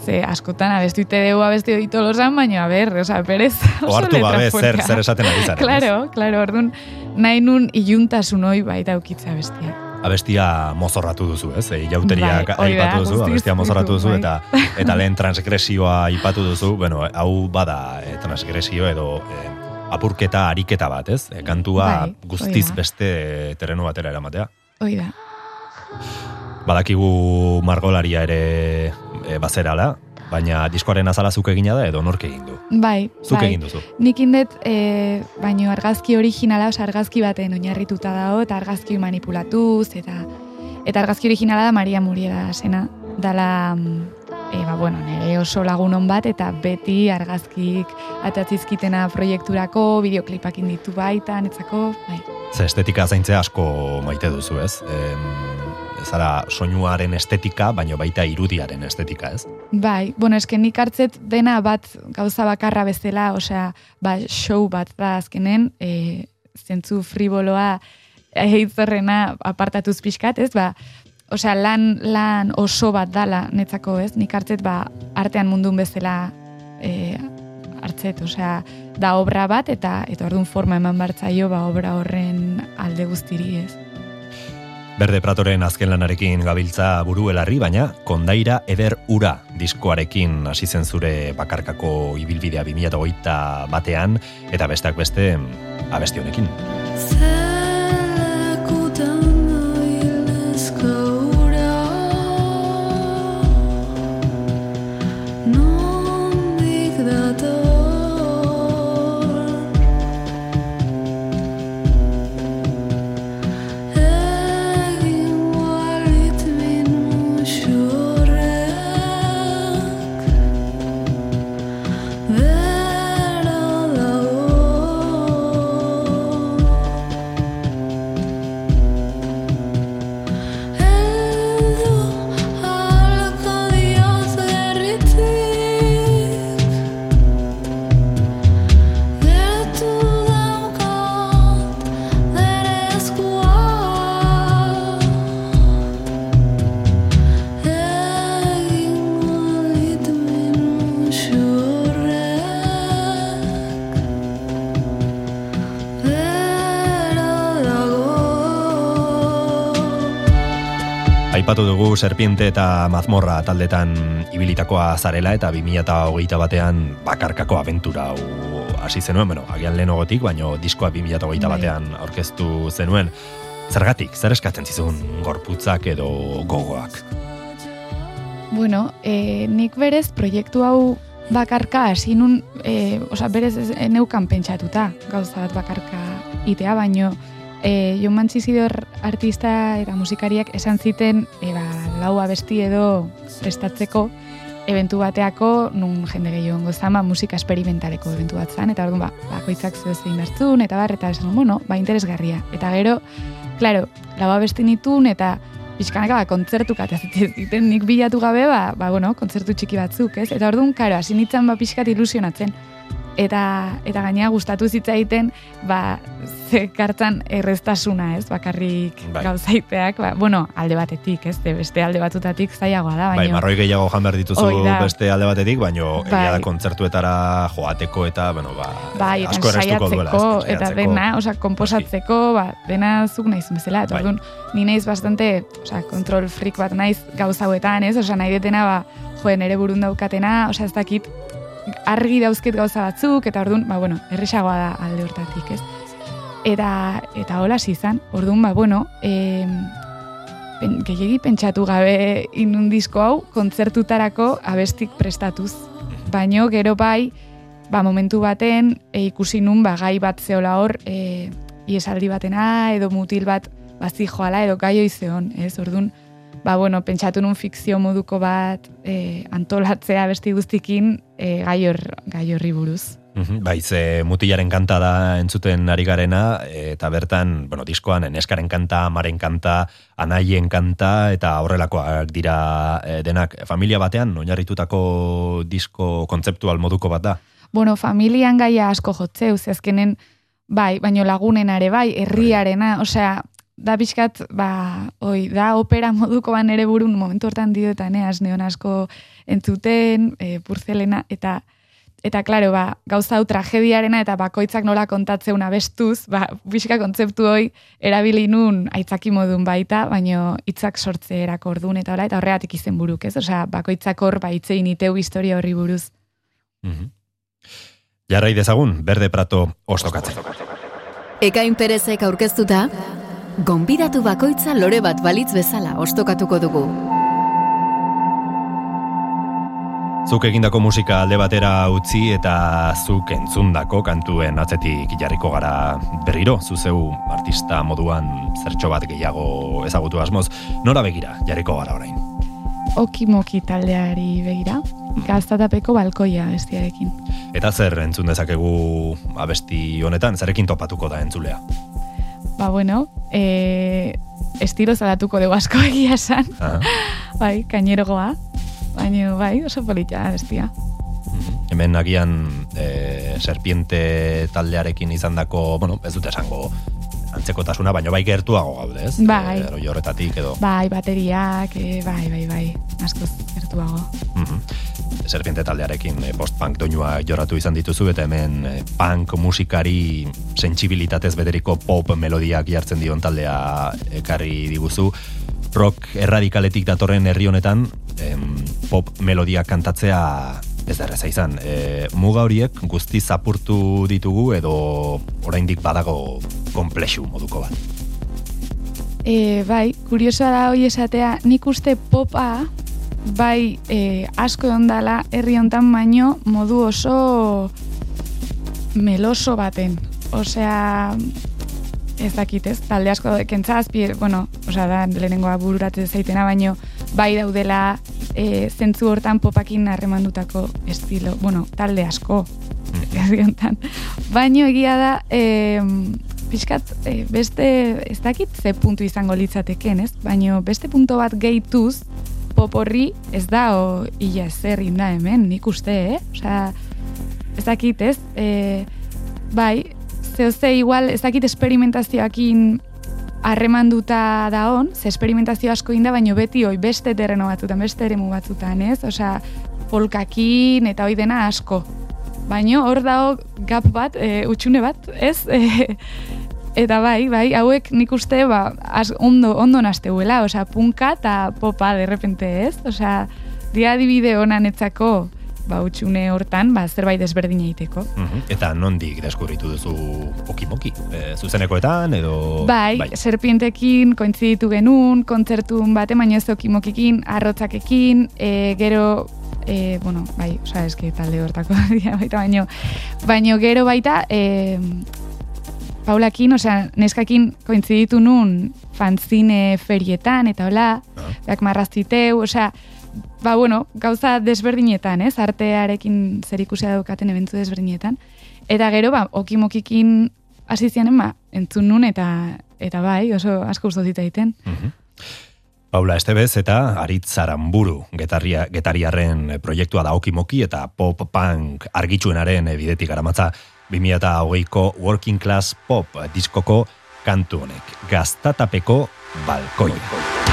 Ze askotan abestu ite dugu abestu ditu losan, baina, a ber, oza, perez oso Oartu gabe zer, zer esaten ari ez? Claro, claro, orduan, nahi nun iluntasun hoi baita ukitza bestia. Abestia mozorratu duzu, ez? E, jauteriak Bai, hori aipatu duzu, abestia mozorratu duzu, bai. eta eta lehen (laughs) transgresioa aipatu duzu, bueno, hau bada e, transgresio edo e, apurketa ariketa bat, ez? E, kantua Bai, guztiz hori beste terreno batera eramatea. Hoi da. Badakigu margolaria ere e, bazerala, baina diskoaren azala zuk egina da edo nork egin du. Bai, Zuk bai. egin duzu. Nik indet, e, baino argazki originala, osa argazki baten oinarrituta dago, eta argazki manipulatuz, eta eta argazki originala da Maria Muriera zena. Dala, e, ba, bueno, nire oso lagunon bat, eta beti argazkik atatzizkitena proiekturako, bideoklipak inditu baita, netzako, bai. Ze estetika zaintzea asko maite duzu, ez? Em, zara soinuaren estetika, baino baita irudiaren estetika, ez? Bai, bueno, eske nik hartzet dena bat gauza bakarra bezala, osea, ba, show bat da azkenen, e, zentzu friboloa eitzerrena apartatuz pixkat, ez, ba, osea, lan, lan oso bat dala netzako, ez, nik hartzet, ba, artean mundun bezala e, hartzet, osea, da obra bat, eta eta orduan forma eman bartzaio, ba, obra horren alde guztiri, ez. Berde Pratoren azken lanarekin gabiltza buruelarri, baina kondaira eder ura diskoarekin hasi zen zure bakarkako ibilbidea 2008 batean, eta besteak beste abesti honekin. Serpiente eta mazmorra taldetan ibilitakoa zarela eta 2008 batean bakarkako abentura hau hasi zenuen, bueno, agian lehenagotik, baino diskoa 2008 Bai. batean aurkeztu zenuen. Zergatik, zer eskatzen zizun gorputzak edo gogoak? Bueno, e, nik berez proiektu hau bakarka hasi nun, e, osea, berez ez, neukan pentsatuta gauza bat bakarka itea, baino e, Jon Mantzizidor artista eta musikariak esan ziten e, lau abesti edo prestatzeko eventu bateako nun jende gehiago ongo zama musika esperimentaleko eventu bat zan, eta orduan ba, bakoitzak zein hartzun, eta bar, eta esan, bueno, ba, interesgarria. Eta gero, claro, lau abesti nitun, eta pixkanaka ba, kontzertuka eta (laughs) ziten nik bilatu gabe, ba, ba, bueno, kontzertu txiki batzuk, ez? Eta orduan, karo, hasi nintzen ba, pixkat ilusionatzen. Eta, eta gainera gustatu zitzaiten, ba, ze kartzan erreztasuna, ez? Bakarrik Bai. gauzaiteak, ba, bueno, alde batetik, ez? De beste alde batutatik zailagoa da, Bai, baina... marroi gehiago jan behar dituzu beste alde batetik, baino egia Bai. da kontzertuetara joateko eta, bueno, ba, Bai, asko duela. ez, eta dena, osea, komposatzeko, ba, dena zuk naiz bezala. Eta Bai. orduan, ni naiz bastante, osea, kontrol freak bat naiz gauza ez? Osea, nahi detena, ba, joe, nere burun daukatena, osea, ez dakit, argi dauzket gauza batzuk, eta orduan, ba, bueno, erresagoa da alde hortatik, ez? Eta, eta hola izan, orduan, ba, bueno, e, pen, gehiegi pentsatu gabe inun disko hau, kontzertutarako abestik prestatuz. Baino, gero bai, ba, momentu baten e, ikusi nun ba, gai bat zeola hor e, iesaldi batena edo mutil bat bazi joala edo gai zeon, ez? Orduan, ba, bueno, pentsatu nun fikzio moduko bat e, antolatzea besti guztikin e, gai, hor, gai horri buruz. Mhm, Bai, ze mutilaren kanta da entzuten ari garena, eta bertan, bueno, diskoan, neskaren kanta, amaren kanta, anaien kanta, eta horrelakoak dira eh, denak. Familia batean, oinarritutako disko kontzeptual moduko bat da. Bueno, familian gaia asko jotzeu, ze azkenen, bai, baino lagunen are bai, herriarena, osea, da pixkat, ba, oi, da opera moduko ban ere burun momentu hortan dioetan, eh, asko entzuten, e, purzelena, eta Eta, klaro, ba, gauza hau tragediarena eta bakoitzak nola kontatzeuna bestuz, ba, pixka kontzeptu hoi erabili nun aitzaki modun baita, baino hitzak sortze erako orduan eta hola, eta horregatik izen buruk, ez? Osea, bakoitzak hor ba, itzein iteu historia horri buruz. Mhm. Jarrai dezagun, berde prato ostokatzen. Ekain Perezek aurkeztuta, gonbidatu bakoitza lore bat balitz bezala ostokatuko dugu. Zuk egindako musika alde batera utzi eta zuk entzundako kantuen atzetik jarriko gara berriro, zuzeu artista moduan zertxo bat gehiago ezagutu asmoz, nora begira jarriko gara orain. Okimoki taldeari begira, gaztatapeko balkoia bestiarekin. Eta zer entzun dezakegu abesti honetan, zerekin topatuko da entzulea? Ba, bueno, e, estilo zalatuko dugu asko egia esan, bai, kainerogoa, baina bai, oso polita bestia. mhm. Hemen agian e, serpiente taldearekin izandako, bueno, ez dut esango antzekotasuna, baino bai gertuago gaude, ez? Bai. E, horretatik edo. Bai, bateriak, e, bai, bai, bai, askoz gertuago. Mhm. Serpiente taldearekin eh, post-punk doinua joratu izan dituzu eta hemen eh, punk musikari sentsibilitatez bederiko pop melodiak jartzen dion taldea ekarri diguzu. Rock erradikaletik datorren herri honetan em, pop melodia kantatzea ez da erreza izan. E, muga horiek guzti zapurtu ditugu edo oraindik badago komplexu moduko bat. E, bai, kuriosoa da hoi esatea, nik uste popa, bai, e, asko ondala herri hontan baino modu oso meloso baten. Osea, ez dakit ez, talde asko kentza azpi, bueno, osea da, lehenengoa bururatzen zaitena, baino bai daudela e, zentzu hortan popakin harremandutako estilo, bueno, talde asko, hontan. Baino egia da, e, pixkat, e, beste, ez dakit ze puntu izango litzateken, ez? Baino beste punto bat gehituz, pop horri ez da, o, ia ezer da hemen, nik uste, eh? Osea, ez dakit, ez? E, bai, zehozte igual, ez dakit esperimentazioakin harremanduta da on, ze esperimentazio asko inda, baino beti hoi beste terreno batzutan, beste eremu batzutan, ez? Osea, polkakin eta hoi dena asko. Baino hor dago gap bat, e, utxune bat, ez? (laughs) E, Eta bai, bai, hauek nik uste ba, az, ondo, ondo nazteuela, osea, punka eta popa derrepente ez, osea, dia adibide honan etzako, ba, utxune hortan, ba, zerbait desberdin egiteko. Mhm. Eta nondik deskubritu duzu okimoki? E, zuzenekoetan edo... Bai, serpientekin kointziditu genuen, kontzertun bate, baina ez okimokikin, arrotzakekin, e, gero, e, bueno, bai, osea, eski talde hortako (laughs) dira baita, baino, baino gero baita, e, Paulakin, osea, neskakin kointziditu nun fanzine ferietan, eta hola, beak marraztiteu, osea, ba, bueno, gauza desberdinetan, ez, artearekin zer daukaten ebentu desberdinetan. Eta gero, ba, okimokikin hasi zianen, ba, entzun nun, eta, eta bai, oso asko gustu egiten. Paula Estebez eta Aritz Aramburu getarria, getariarren proiektua da okimoki eta pop punk argitsuenaren bidetik aramatza 2008ko Working Class Pop diskoko kantu honek. Gaztatapeko balkoia.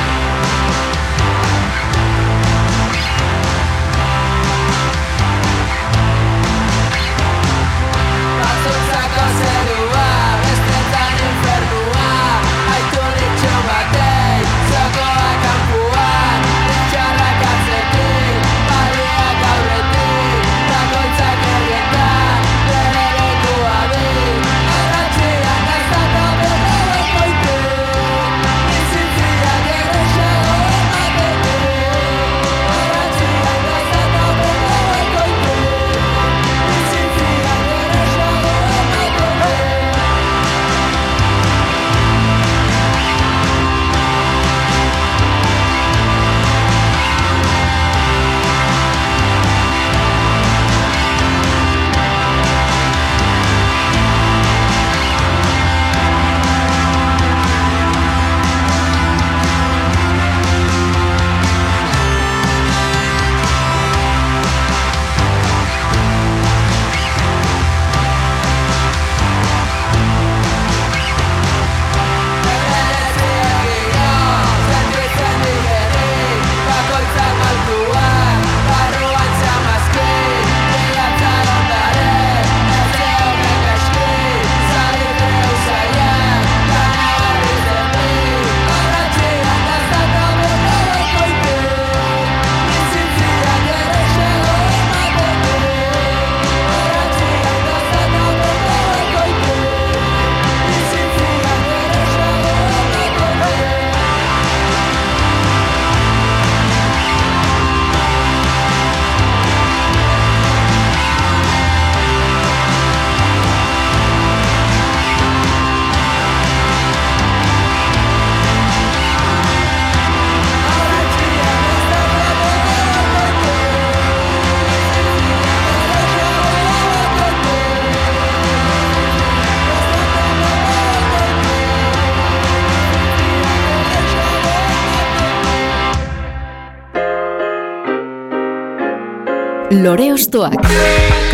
Lore Ostoak.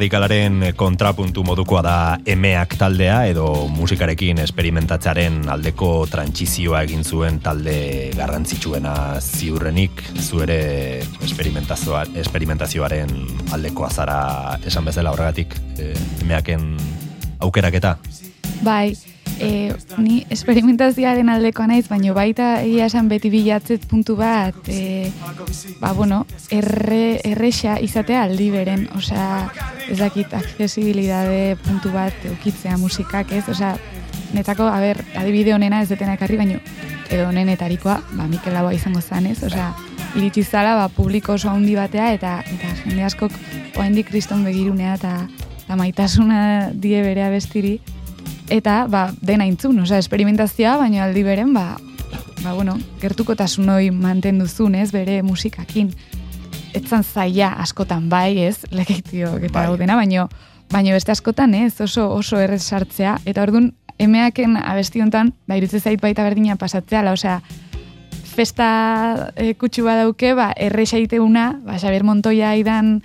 Erradikalaren kontrapuntu modukoa da emeak taldea edo musikarekin esperimentatzaren aldeko trantsizioa egin zuen talde garrantzitsuena ziurrenik zuere esperimentazioa, esperimentazioaren aldekoa zara esan bezala horregatik e, emeaken aukeraketa. Bai, e, ni esperimentazioaren aldekoa naiz, baina baita egia esan beti bilatzet puntu bat, e, ba, bueno, erre, erresa izatea aldi beren, osea, ez dakit, accesibilidade puntu bat eukitzea musikak, ez? Osea, netako, a ber, adibide honena ez detena ekarri, baino, edo honenetarikoa, ba, Mikel Laboa izango zanez, osea, iritsi zala, ba, publiko oso handi batea, eta eta jende askok oraindik kriston begirunea eta, eta maitasuna die bere abestiri, eta ba, dena intzun, osea, esperimentazioa, baina aldi beren, ba, ba, bueno, gertukotasun hori mantenduzun, ez, bere musikakin. Etzan zaila askotan bai, ez, legeitio eta Bai. gaudena, baino, baino beste askotan, ez, oso oso errez sartzea, eta orduan, emeaken abesti hontan, ba, iruditzen zait baita berdina pasatzea, la, osea, festa e, kutsu badauke, ba, erresa iteuna, ba, Xabier Montoya idan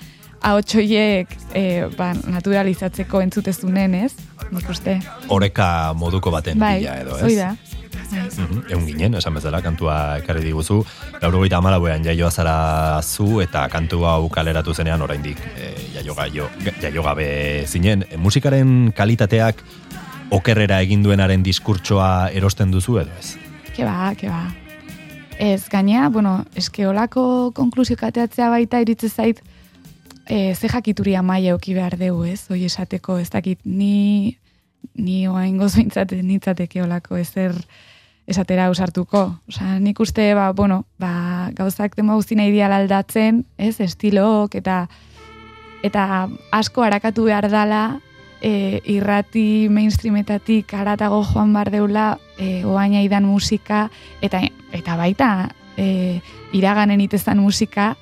ahotsoiek e, ba, naturalizatzeko entzutezunen, ez? Nik uste. Oreka moduko baten Bai, bila edo, ez? da. Mhm, Egun ginen, esan bezala, kantua ekarri diguzu. Laurogeita amalauean jaioa zara zu eta kantu hau kaleratu zenean oraindik e, jaio, gaio, jaio gabe zinen. E, musikaren kalitateak okerrera egin duenaren diskurtsoa erosten duzu edo ez? Ke ba, ke ba. Ez, gainea, bueno, eske olako konklusio kateatzea baita iritze zait e, ze jakituria euki behar dugu, ez? Hoi esateko, ez dakit, ni, ni oain gozointzat (laughs) nintzateke olako ezer esatera usartuko. Osa, nik uste, ba, bueno, ba, gauzak demo guztina ideal aldatzen, ez, estilok, eta eta asko harakatu behar dala, e, irrati mainstreametatik haratago joan bar deula, e, oaina idan musika, eta, eta baita e, iraganen itezan musika,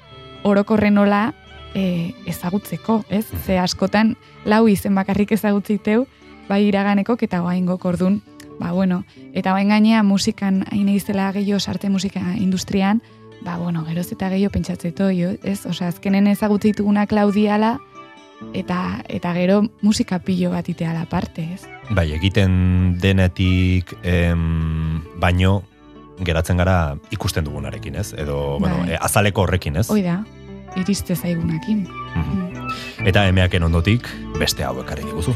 orokorren nola e, ezagutzeko, ez? Ze askotan lau izen bakarrik ezagutziteu, bai iraganekok eta oaingok ordun. Ba, bueno, eta bain gainea musikan hain izela gehiago sarte musika industrian, ba, bueno, geroz eta gehiago pentsatzeto, ez? Osea, azkenen ezagutze ditugunak laudiala, eta, eta gero musika pilo bat iteala parte, ez? Bai, egiten denetik em, baino geratzen gara ikusten dugunarekin, ez? Edo, bueno, Bai. e, azaleko horrekin, ez? Hoi da, iriste zaigunakin. Mhm. Eta emeaken ondotik beste hau ekarri diguzu.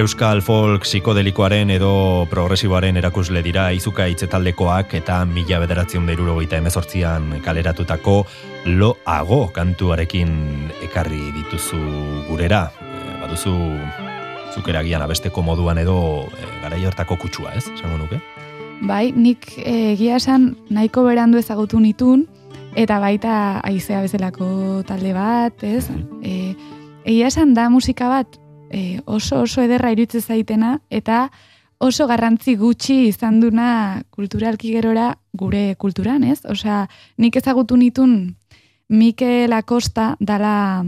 Euskal folk psikodelikoaren edo progresiboaren erakusle dira izuka taldekoak eta mila bederatzen deirurogeita emezortzian kaleratutako loago kantuarekin ekarri dituzu gurera. E, baduzu zukeragian abesteko moduan edo e, garai hortako kutsua, ez? Esango nuke? Bai, nik eh, egia esan nahiko berandu ezagutu nitun, eta baita aizea bezalako talde bat, ez? E, egia esan da musika bat e, oso oso ederra iruditzen zaitena, eta oso garrantzi gutxi izan duna kulturalki gerora gure kulturan, ez? Osea, nik ezagutu nitun Mikel Acosta dala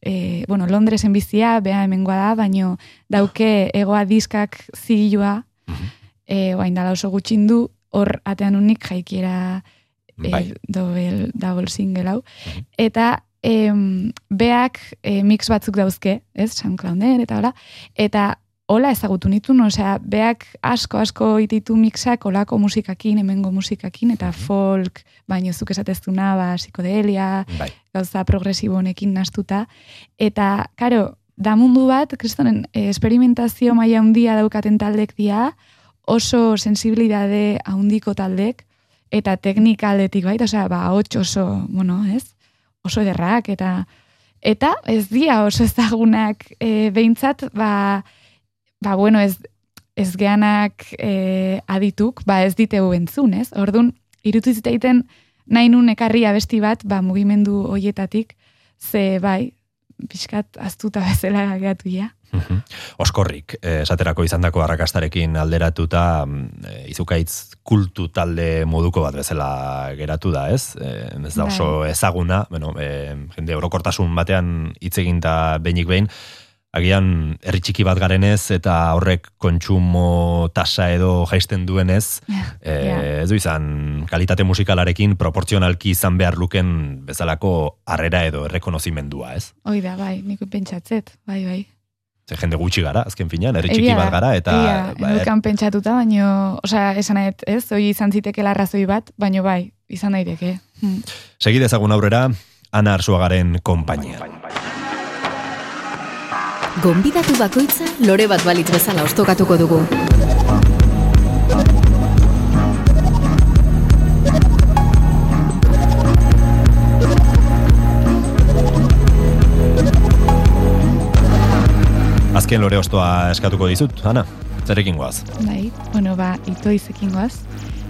e, bueno, Londresen bizia, beha hemengoa da, baino dauke egoa diskak zigilua, e, oain dala oso gutxin du, hor atean unik jaikiera e, Bai. double, double single hau. Eta em, beak e, mix batzuk dauzke, ez, SoundClouden eta hola, eta hola ezagutu nitun, osea, beak asko asko ititu mixak olako musikakin, hemengo musikakin, eta folk, baino zuk esateztuna, ba, psikodelia, Bai. gauza progresibo honekin nastuta. Eta, karo, da mundu bat, kristonen, eh, esperimentazio maila handia daukaten taldek dia, oso sensibilidade handiko taldek, eta teknika aldetik baita, osea, ba, hots oso, bueno, ez? Oso ederrak, eta eta ez dia oso ezagunak e, behintzat, ba, ba, bueno, ez, ez geanak e, adituk, ba, ez diteu entzun, ez? Orduan, irutu zitaiten nahi nun ekarri abesti bat, ba, mugimendu hoietatik, ze, bai, pixkat aztuta bezala geatu ja. Mhm. Oskorrik, eh, esaterako izandako arrakastarekin alderatuta mm, eh, izukaitz kultu talde moduko bat bezala geratu da, ez? Eh, ez da oso ezaguna, bueno, eh, jende orokortasun batean hitz eginta behinik behin, agian herri txiki bat garenez eta horrek kontsumo tasa edo jaisten duenez, (laughs) eh, ez du izan kalitate musikalarekin proportzionalki izan behar luken bezalako harrera edo errekonozimendua, ez? Hoi da, bai, nik pentsatzet, bai, bai. Ze jende gutxi gara, azken finean, herri txiki bat gara, eta... egia, ba, edukan pentsatuta, baino, osea, esan ez, hoi izan zitekela arrazoi bat, baino bai, izan daiteke. Hmm. Segi dezagun aurrera, Ana Arzuagaren konpainia. Gonbidatu bakoitza lore bat balitz bezala ostokatuko dugu. Azken lore ostoa eskatuko dizut, Ana, zerekin goaz. Bai, bueno, ba, itoizekin goaz,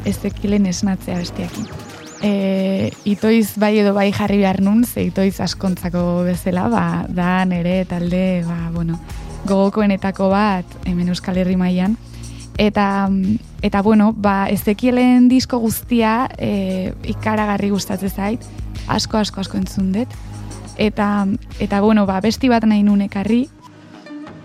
ez ekilen esnatzea bestiakin. E, itoiz bai edo bai jarri behar nun, ze itoiz askontzako bezala, ba, da nere talde, ba, bueno, gogokoenetako bat, hemen Euskal Herri mailan. Eta, eta bueno, ba, ezekielen disko guztia e, ikaragarri gustatzen zait, asko, asko, asko entzun dut. Eta, eta bueno, ba, besti bat nahi nun ekarri,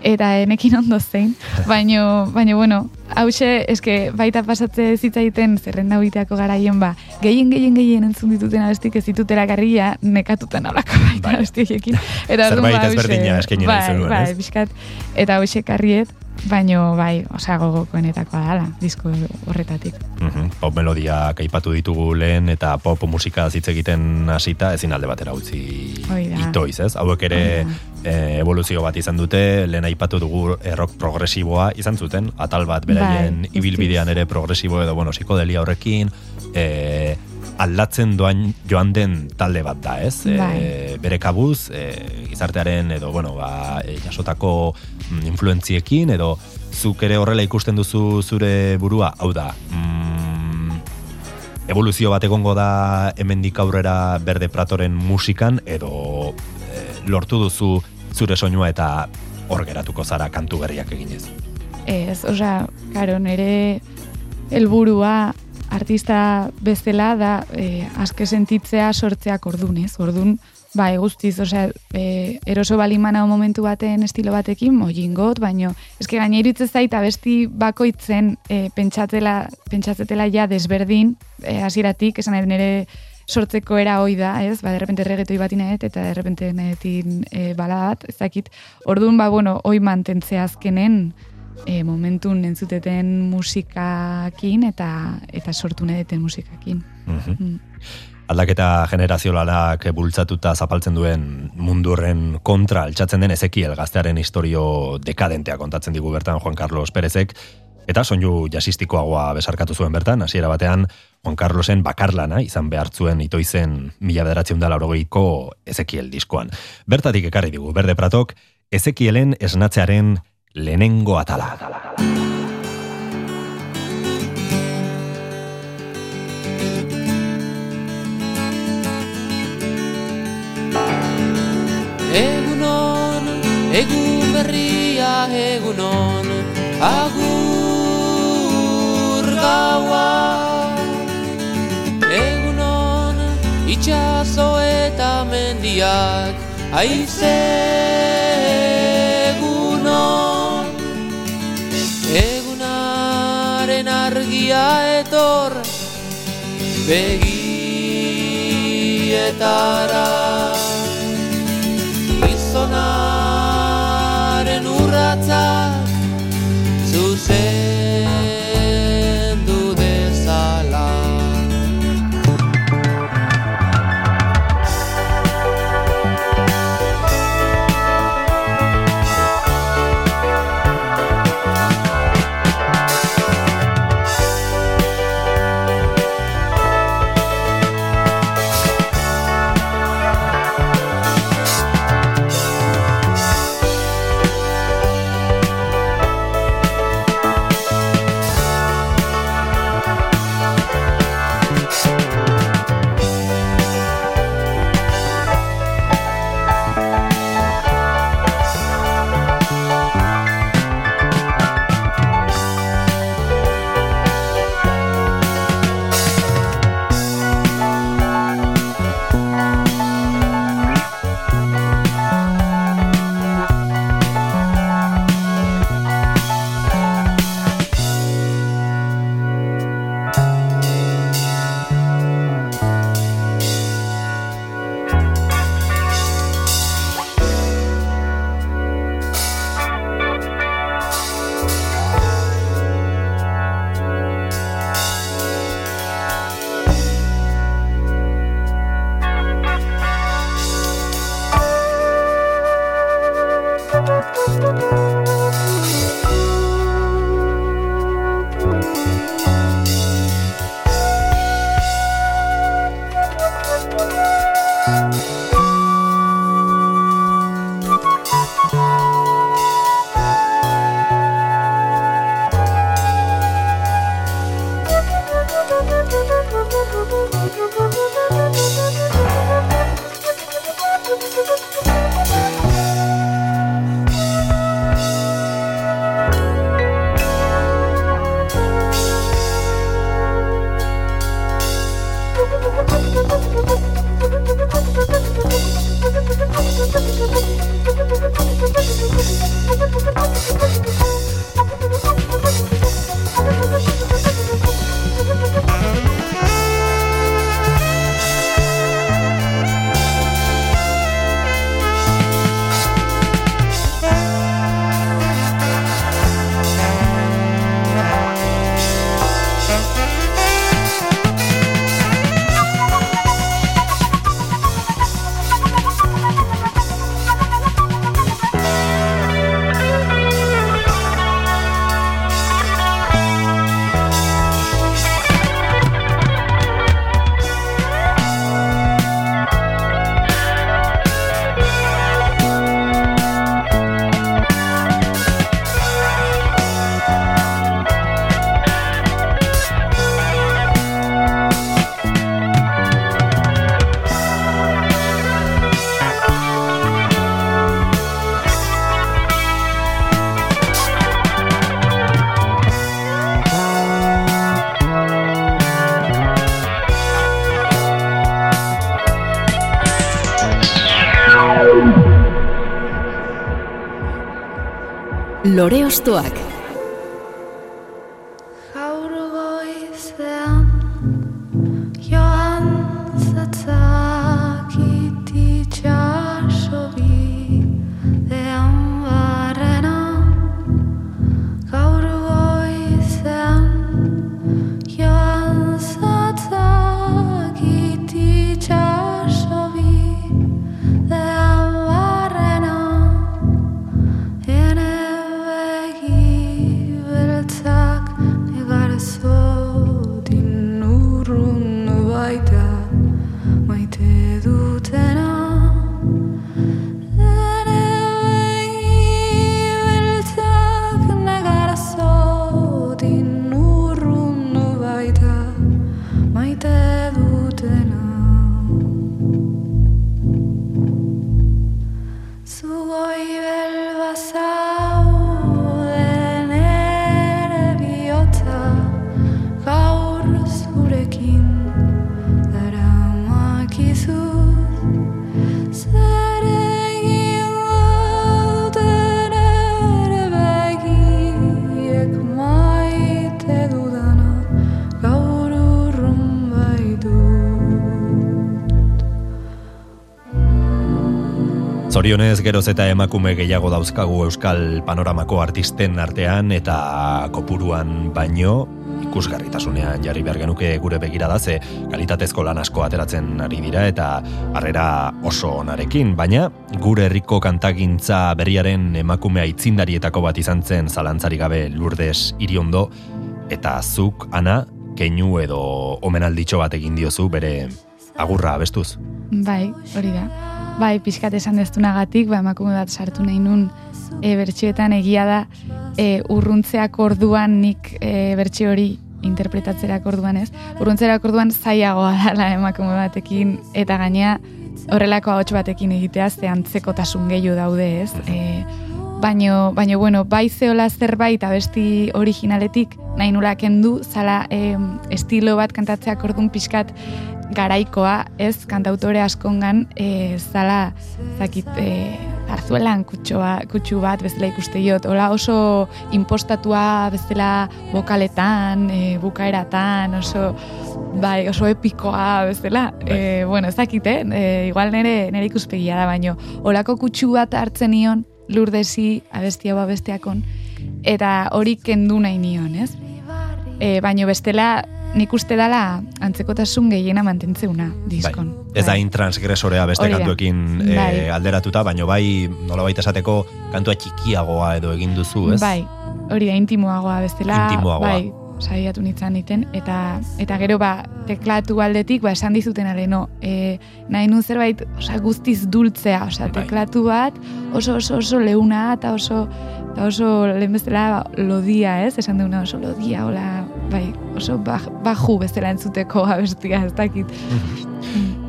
eta enekin ondo zein, (laughs) baino, baino bueno, hause, eske baita pasatze zitzaiten zerrenda egiteako garaien ba, gehien, gehien, gehien entzun dituten abestik ez ditutela garria nekatutan alako baita Bai. abestiekin. Eta (laughs) Zerbait ba, ezberdina eskaini nahi bai, zenuen, bai, ez? pixkat, eta hause karriet, baino bai, osea gogokoenetakoa dala, disko horretatik. Mhm, Pop melodia kaipatu ditugu lehen eta pop musika hitz egiten hasita ezin alde batera utzi itoiz, ez? Hauek ere eh, evoluzio bat izan dute, lehen aipatu dugu eh, rock progresiboa izan zuten, atal bat beraien Bai, ibilbidean ere progresibo edo, bueno, psikodelia horrekin, eh, aldatzen doan joan den talde bat da, ez? Bai. bere kabuz, eh, gizartearen edo, bueno, ba, eh, jasotako mm, influentziekin, edo zuk ere horrela ikusten duzu zure burua, hau da, mm, evoluzio bat egongo da hemendik aurrera berde pratoren musikan, edo eh, lortu duzu zure soinua eta hor geratuko zara kantu berriak eginez. Ez, osea, karo, nire helburua artista bezala da e, aske sentitzea sortzeak ordunez. Ordun, ba, guztiz, osea, e, eroso balimana momentu baten estilo batekin, moingot, baino, eske gaina iruditzen zait abesti bakoitzen e, pentsatela, pentsatzetela ja desberdin, e, hasieratik esan nire sortzeko era hoi da, ez? Ba, derrepente regetoi bat inaet, eta derrepente nahetin e, bala bat, ez dakit. Orduan, ba, bueno, hoi mantentzea azkenen, e, momentun entzuteten musikakin eta eta sortu nedeten musikakin. Mhm. Mm. Aldaketa generazionalak bultzatuta zapaltzen duen mundu horren kontra altxatzen den Ezekiel gaztearen historio dekadentea kontatzen digu bertan Juan Carlos Perezek, eta soinu jasistikoagoa besarkatu zuen bertan, hasiera batean Juan Carlosen bakarlana izan behartzuen itoizen mila bederatzen da laurogeiko Ezekiel diskoan. Bertatik ekarri digu, Berde Pratok, Ezekielen esnatzearen lehenengo atala. Egunon, egun berria egunon, agur gaua. Egunon, itxaso eta mendiak, aize egunon. Argia etor, begietara. Gizonaren urratzak zuzendu Lore Ostoak Zorionez geroz eta emakume gehiago dauzkagu euskal panoramako artisten artean eta kopuruan baino ikusgarritasunean jarri behar genuke gure begirada ze kalitatezko lan asko ateratzen ari dira eta harrera oso onarekin, baina gure herriko kantagintza berriaren emakume aitzindarietako bat izan zen zalantzari gabe lurdes iriondo eta zuk ana keinu edo omenalditxo bat egin diozu bere agurra abestuz. Bai, hori da. Bai, pixkat esan deztunagatik, ba, emakume bat sartu nahi nun e, bertxioetan egia da e, urruntzeak orduan nik e, bertxio hori interpretatzerak orduan ez. Urruntzerak orduan zaiagoa dela emakume batekin eta gainea horrelako ahots batekin egitea ze antzekotasun gehiago daude ez. E, baino, baino, bueno, bai zeola zerbait abesti originaletik nahi nula kendu, zala e, estilo bat kantatzeak orduan pixkat garaikoa, ez, kantautore askongan, e, zala, zakit, e, arzuelan kutxoa, kutxu bat bezala ikuste jot, hola oso impostatua bezala bokaletan, e, bukaeratan, oso, bai, oso epikoa bezala, e, bueno, ez eh? e, igual nere, nere ikuspegia da, baino, holako kutxu bat hartzen nion, lurdesi, abestia hau abesteakon, eta hori kendu nahi nion, ez? E, baino bestela, nik uste dala antzekotasun gehiena mantentzeuna diskon. Bai. Ez da intransgresorea beste Hori da. kantuekin e, Bai. alderatuta, baino bai nola baita esateko kantua txikiagoa edo egin duzu, ez? Bai, hori da intimoagoa bestela. Intimoagoa. Bai, saiatu nintzen iten, eta eta gero ba, teklatu aldetik, ba, esan dizuten aleno, e, nahi nun zerbait, osea, guztiz dultzea, osea, Bai. teklatu bat, oso oso oso leuna, eta oso, eta oso lehen bezala ba, lodia, ez? Esan deuna oso lodia, hola, bai, oso baj, baju bezala entzuteko abestia, ez dakit.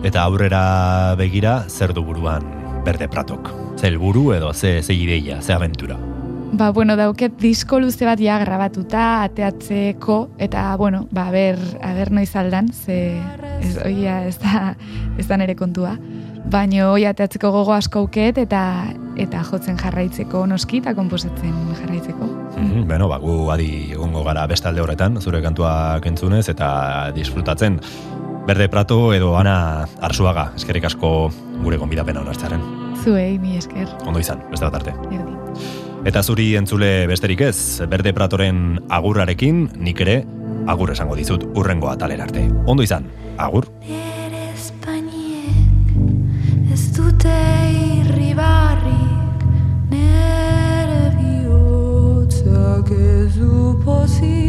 Eta aurrera begira, zer du buruan berde pratok? Ze helburu edo ze, ze ideia, ze aventura? Ba, bueno, dauket disko luze bat ja grabatuta, ateatzeko, eta, bueno, ba, ber, aber noiz aldan, ze, ez, oia, ez da, ez da nere kontua. Baina, oi, ateatzeko gogo asko auket, eta, eta jotzen jarraitzeko noski, eta komposatzen jarraitzeko. Mhm, Beno, ba, gu adi egongo gara beste alde horretan, zure kantuak entzunez eta disfrutatzen. Berde Prato edo Ana Arzuaga, eskerrik asko gure gonbidapena onartzearen. Zuei, mi esker, Ondo izan, beste bat arte. erdi. Eta zuri entzule besterik ez, Berde Pratoren agurrarekin, nik ere agur esango dizut urrengo atalera arte. Ondo izan, agur. Dute irribarrik Nere bihotzak ez du pozik